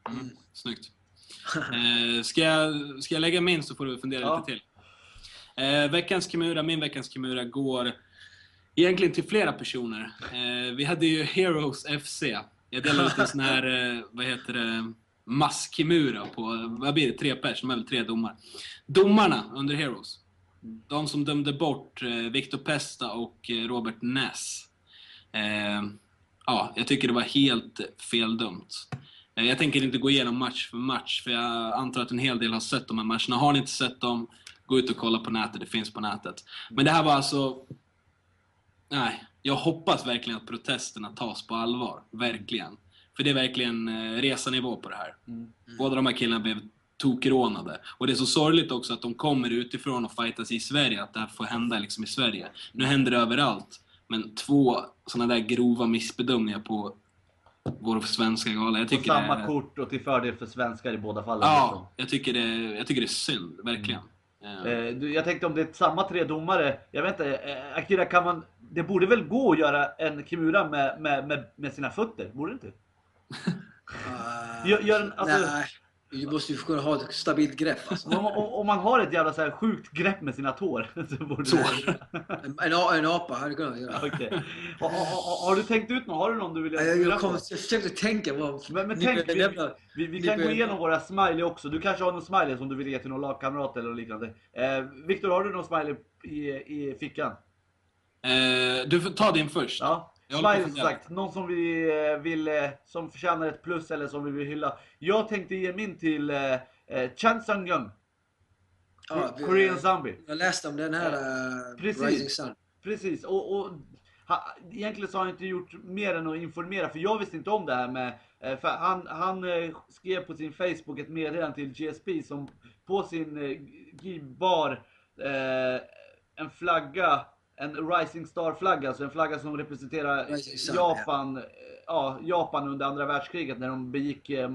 Mm, snyggt. Eh, ska, jag, ska jag lägga min så får du fundera Ja. lite till. Eh, veckans Kimura, min veckans Kimura går egentligen till flera personer. Eh, vi hade ju Heroes FC. Jag delade ut en sån här, *laughs* eh, vad heter det, masskimura på, vad blir det, tre pers, de är väl tre domar. Domarna under Heroes. De som dömde bort eh, Victor Pesta och eh, Robert Ness. Eh, ja, jag tycker det var helt feldömt. Eh, Jag tänker inte gå igenom match för match, för jag antar att en hel del har sett de här matcherna. Har ni inte sett dem, gå ut och kolla på nätet, det finns på nätet. Men det här var alltså... Nej, jag hoppas verkligen att protesterna tas på allvar. Verkligen. För det är verkligen eh, resanivå på det här. Båda de här killarna blev tokrånade. Och det är så sorgligt också att de kommer utifrån och fightas i Sverige, att det här får hända liksom i Sverige. Nu händer det överallt. Men två sådana där grova missbedömningar på vår svenska gala. Jag På tycker samma det, kort och till fördel för svenskar i båda fallen. Ja, jag tycker, det, jag tycker det är synd, verkligen. Eh, Eh, jag tänkte om det är samma tre domare, jag vet inte, eh, Akira kan man, det borde väl gå att göra en Kimura med, med, med, med sina fötter? Borde det inte? Uh, *laughs* Gör- gör en- alltså- nej, du måste ju kunna ha ett stabilt grepp. Alltså. Om, om, om man har ett jävla så här sjukt grepp med sina tår. *laughs* Så borde Så. det... En, en, en apa hade kunnat göra. Okej. Har, har, har du tänkt ut någon? Har du någon du vill Jag, göra jag, kom, jag försökte tänka vad... Men, men tänk, vi, vi, vi kan gå igenom våra smiley också. Du kanske har någon smiley som du vill ge till någon lagkamrat eller liknande. Eh, Viktor, har du någon smiley i, i fickan? eh, du får ta din först. Ja. Att som sagt, någon som vi eh, vill, eh, som förtjänar ett plus eller som vi vill hylla. Jag tänkte ge min till eh, eh, Chan Sung Young. Ja, vi- Korean Zombie. Jag läste om den här uh, Precis. Rising Sun. Precis, och, och ha, egentligen så har han inte gjort mer än att informera, för jag visste inte om det här med, för han, han skrev på sin Facebook ett meddelande till GSP som på sin bar eh, en flagga, en Rising Star-flagga, alltså en flagga som representerar Sun, Japan, eh, ja, Japan under andra världskriget när de begick eh,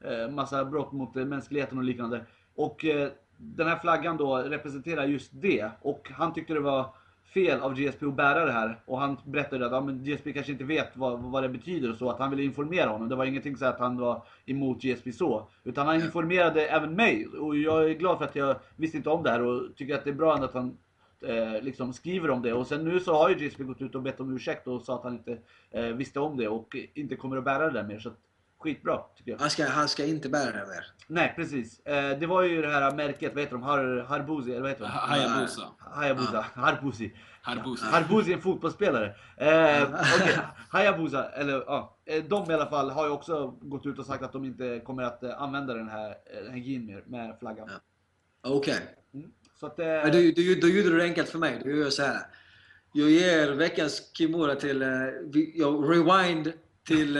eh, massa brott mot eh, mänskligheten och liknande. Och eh, den här flaggan då representerar just det. Och han tyckte det var fel av GSP att bära det här. Och han berättade att ja, men GSP kanske inte vet vad, vad det betyder och så. Att han ville informera honom. Det var ingenting så att han var emot GSP så. Utan han informerade även mig. Och jag är glad för att jag visste inte om det här och tycker att det är bra ändå att han eh, liksom skriver om det. Och sen nu så har ju GSP gått ut och bett om ursäkt och sa att han inte eh, visste om det och inte kommer att bära det där mer. Så att, skitbra tycker jag. Han ska, han ska inte bära det mer. Nej precis. Eh, det var ju det här märket, vad heter de? Har, Harbuzi, eller vad heter de? Ha- Hayabusa. Hayabusa. Harbuzi. Harbusa. Harbuzi är en fotbollsspelare. Eh, okay. Hayabusa, eller ja. eh, De i alla fall har ju också gått ut och sagt att de inte kommer att eh, använda den här, eh, den här gin mer med flaggan. Okej. Så att, eh, du, du, då gjorde du det enkelt för mig. Du gör så här. Jag ger veckans Kimura till... eh, Jag rewind till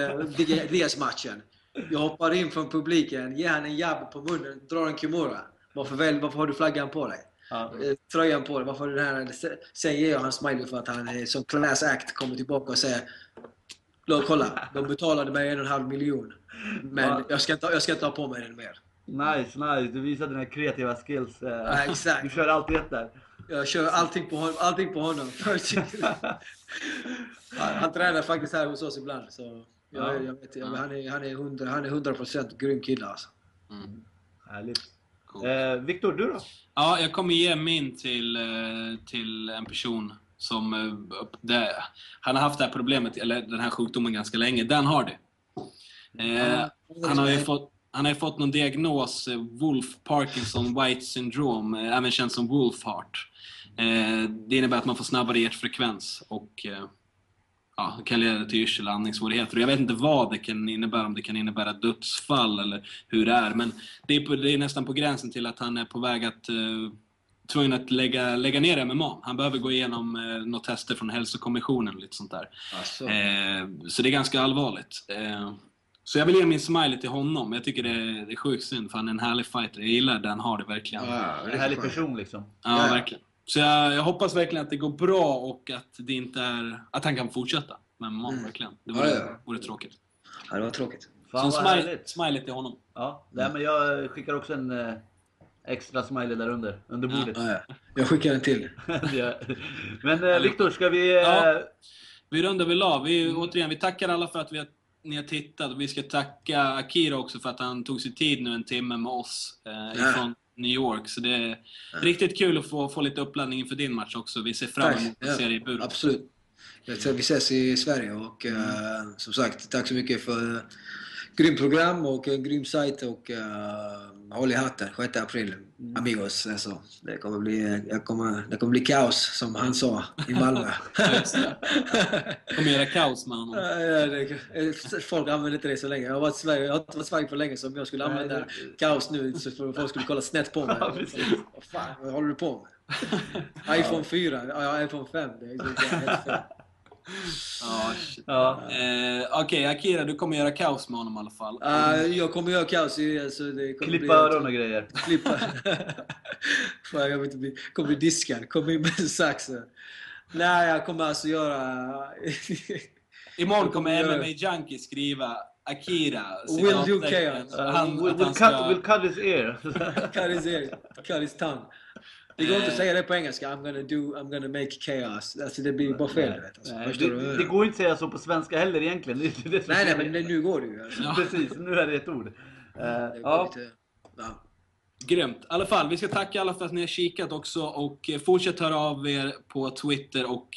Diaz-matchen. Jag hoppar in från publiken, ger han en jabb på munnen, drar en Kimura. Varför, väl, varför har du flaggan på dig? ja. Eh, Tröjan på dig, varför har du den här? Sen ger jag han smiley för att han är som class act kommer tillbaka och säger "Låt, Kolla, de betalade mig en och en halv miljon. Men Ja. jag, ska inte, jag ska inte ha på mig den mer. Nice, nice. Du visade dina kreativa skills. eh. Ja, exakt. Du kör alltid ett där. Jag kör allting på honom. Allting på honom. *laughs* han, han tränar faktiskt här hos oss ibland. Så jag, Ja. jag vet, jag, han, är, han, är 100, han är 100% grym kille alltså. Mm. Härligt. Cool. Eh, Viktor, du då? Ja, jag kommer ge min till, eh, till en person som... eh, Det, han har haft det här problemet, eller den här sjukdomen ganska länge. Dan Hardy. Eh, han har ju fått, han har ju fått någon diagnos, eh, Wolf Parkinson White syndrom, eh, även känt som Wolf Heart. Eh, det innebär att man får snabbare hjärtfrekvens och ja, kan leda till yrsel och andningssvårigheter. Jag vet inte vad det kan innebära, om det kan innebära dödsfall eller hur det är. Men det är, på, det är nästan på gränsen till att han är på väg att eh, tvungen att lägga, lägga ner MMA. Han behöver gå igenom eh, några tester från hälsokommissionen och lite sånt där. Alltså. Eh, så det är ganska allvarligt. Eh, så jag vill ge min smiley till honom. Jag tycker det är, det är sjukt synd för han är en härlig fighter. Jag gillar den har det verkligen. Ja, En härlig person liksom. Ja. verkligen. Så jag, jag hoppas verkligen att det går bra och att det inte är... Att han kan fortsätta med MMA, Mm. verkligen. Det Ja, vore, ja. vore tråkigt. Ja, det var tråkigt. Fan så vad smiley, till honom. Ja, nej, men jag skickar också en eh, extra smiley där under, under Ja. bordet. Ja, ja. Jag skickar en till. *laughs* Men eh, Viktor, ska vi... Eh, Ja. Vi rundar väl av. Vi, återigen, vi tackar alla för att vi har, ni har tittat. Vi ska tacka Akira också för att han tog sig tid nu en timme med oss eh, Ja. ifrån New York. Så det är riktigt kul att få, få lite uppladdning inför din match också. Vi ser fram emot att Ja, se dig i buren. Absolut. Vi ses i Sverige och eh, som sagt, tack så mycket för grymt program och en grym sajt och uh, håll i hatten 6 april. Amigos. Alltså, det, kommer bli, jag kommer, det kommer bli kaos som han sa i Malmö. *laughs* Det. kommer göra kaos med honom. Ja, det, folk använder inte det så länge. Jag har, varit Sverige, jag har inte varit i Sverige på länge så om jag skulle Nej, använda det- kaos nu så för folk skulle kolla snett på mig. *laughs* Ja. Vad fan, vad håller du på med? *laughs* iPhone 4? Ja, iPhone 5. Det är, det är helt fel. Ja. Eh, Okej, Akira, du kommer göra kaos med honom i alla fall. Uh, jag kommer göra kaos i det. Så det kommer Klippa bli, öron och grejer. Klippa. *laughs* Fan, jag inte bli, kommer bli diskad. Kommer in med en sax. Nej, jag kommer alltså göra... *laughs* Imorgon kommer MMA Junkie skriva Akira. Will do chaos. Uh, Han, we'll, we'll, han cut, we'll cut his ear. *laughs* cut his ear, cut his tongue. Det går inte att Eh. säga det på engelska. I'm gonna do, I'm gonna make chaos. Alltså det blir bara fel. Vet, alltså. Nej, Förstår du? det, det går inte att säga så på svenska heller egentligen. *laughs* Det, är det som nej, nej, men det- nu går det ju. Alltså. Ja. Precis, nu är det ett ord. Det går ja, lite, ja. Grymt. I alla fall, vi ska tacka alla för att ni har kikat också och eh, fortsätt höra av er på Twitter och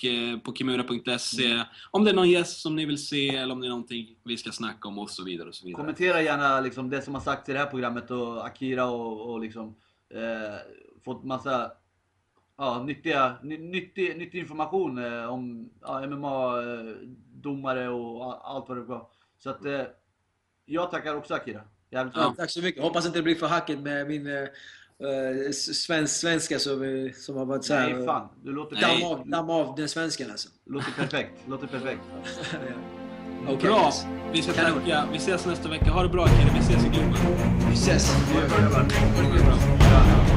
på kimura.se om det är någon gäst som ni vill se eller om det är någonting vi ska snacka om och så vidare. Och så vidare. kommentera gärna liksom det som har sagts i det här programmet och Akira och, och liksom eh, fått massa ja, nyttiga, ny, nyttig, nyttig information eh, om ja, MMA-domare och a- allt vad det var. Så att eh, jag tackar också Akira. Jävligt Ja. Tack så mycket. Hoppas inte det blir för hackigt med min uh, svensk, svenska som, eh, som har varit såhär... Nej fan, du låter, Nej. Damm av, damm av den svenskan alltså. låter perfekt. Låter perfekt. *laughs* ja. Okej, Bra! yes. Vi ska Kanon. tacka. Vi ses nästa vecka. Ha det bra Kille. Vi ses i klubben. Vi ses. Ha det bra.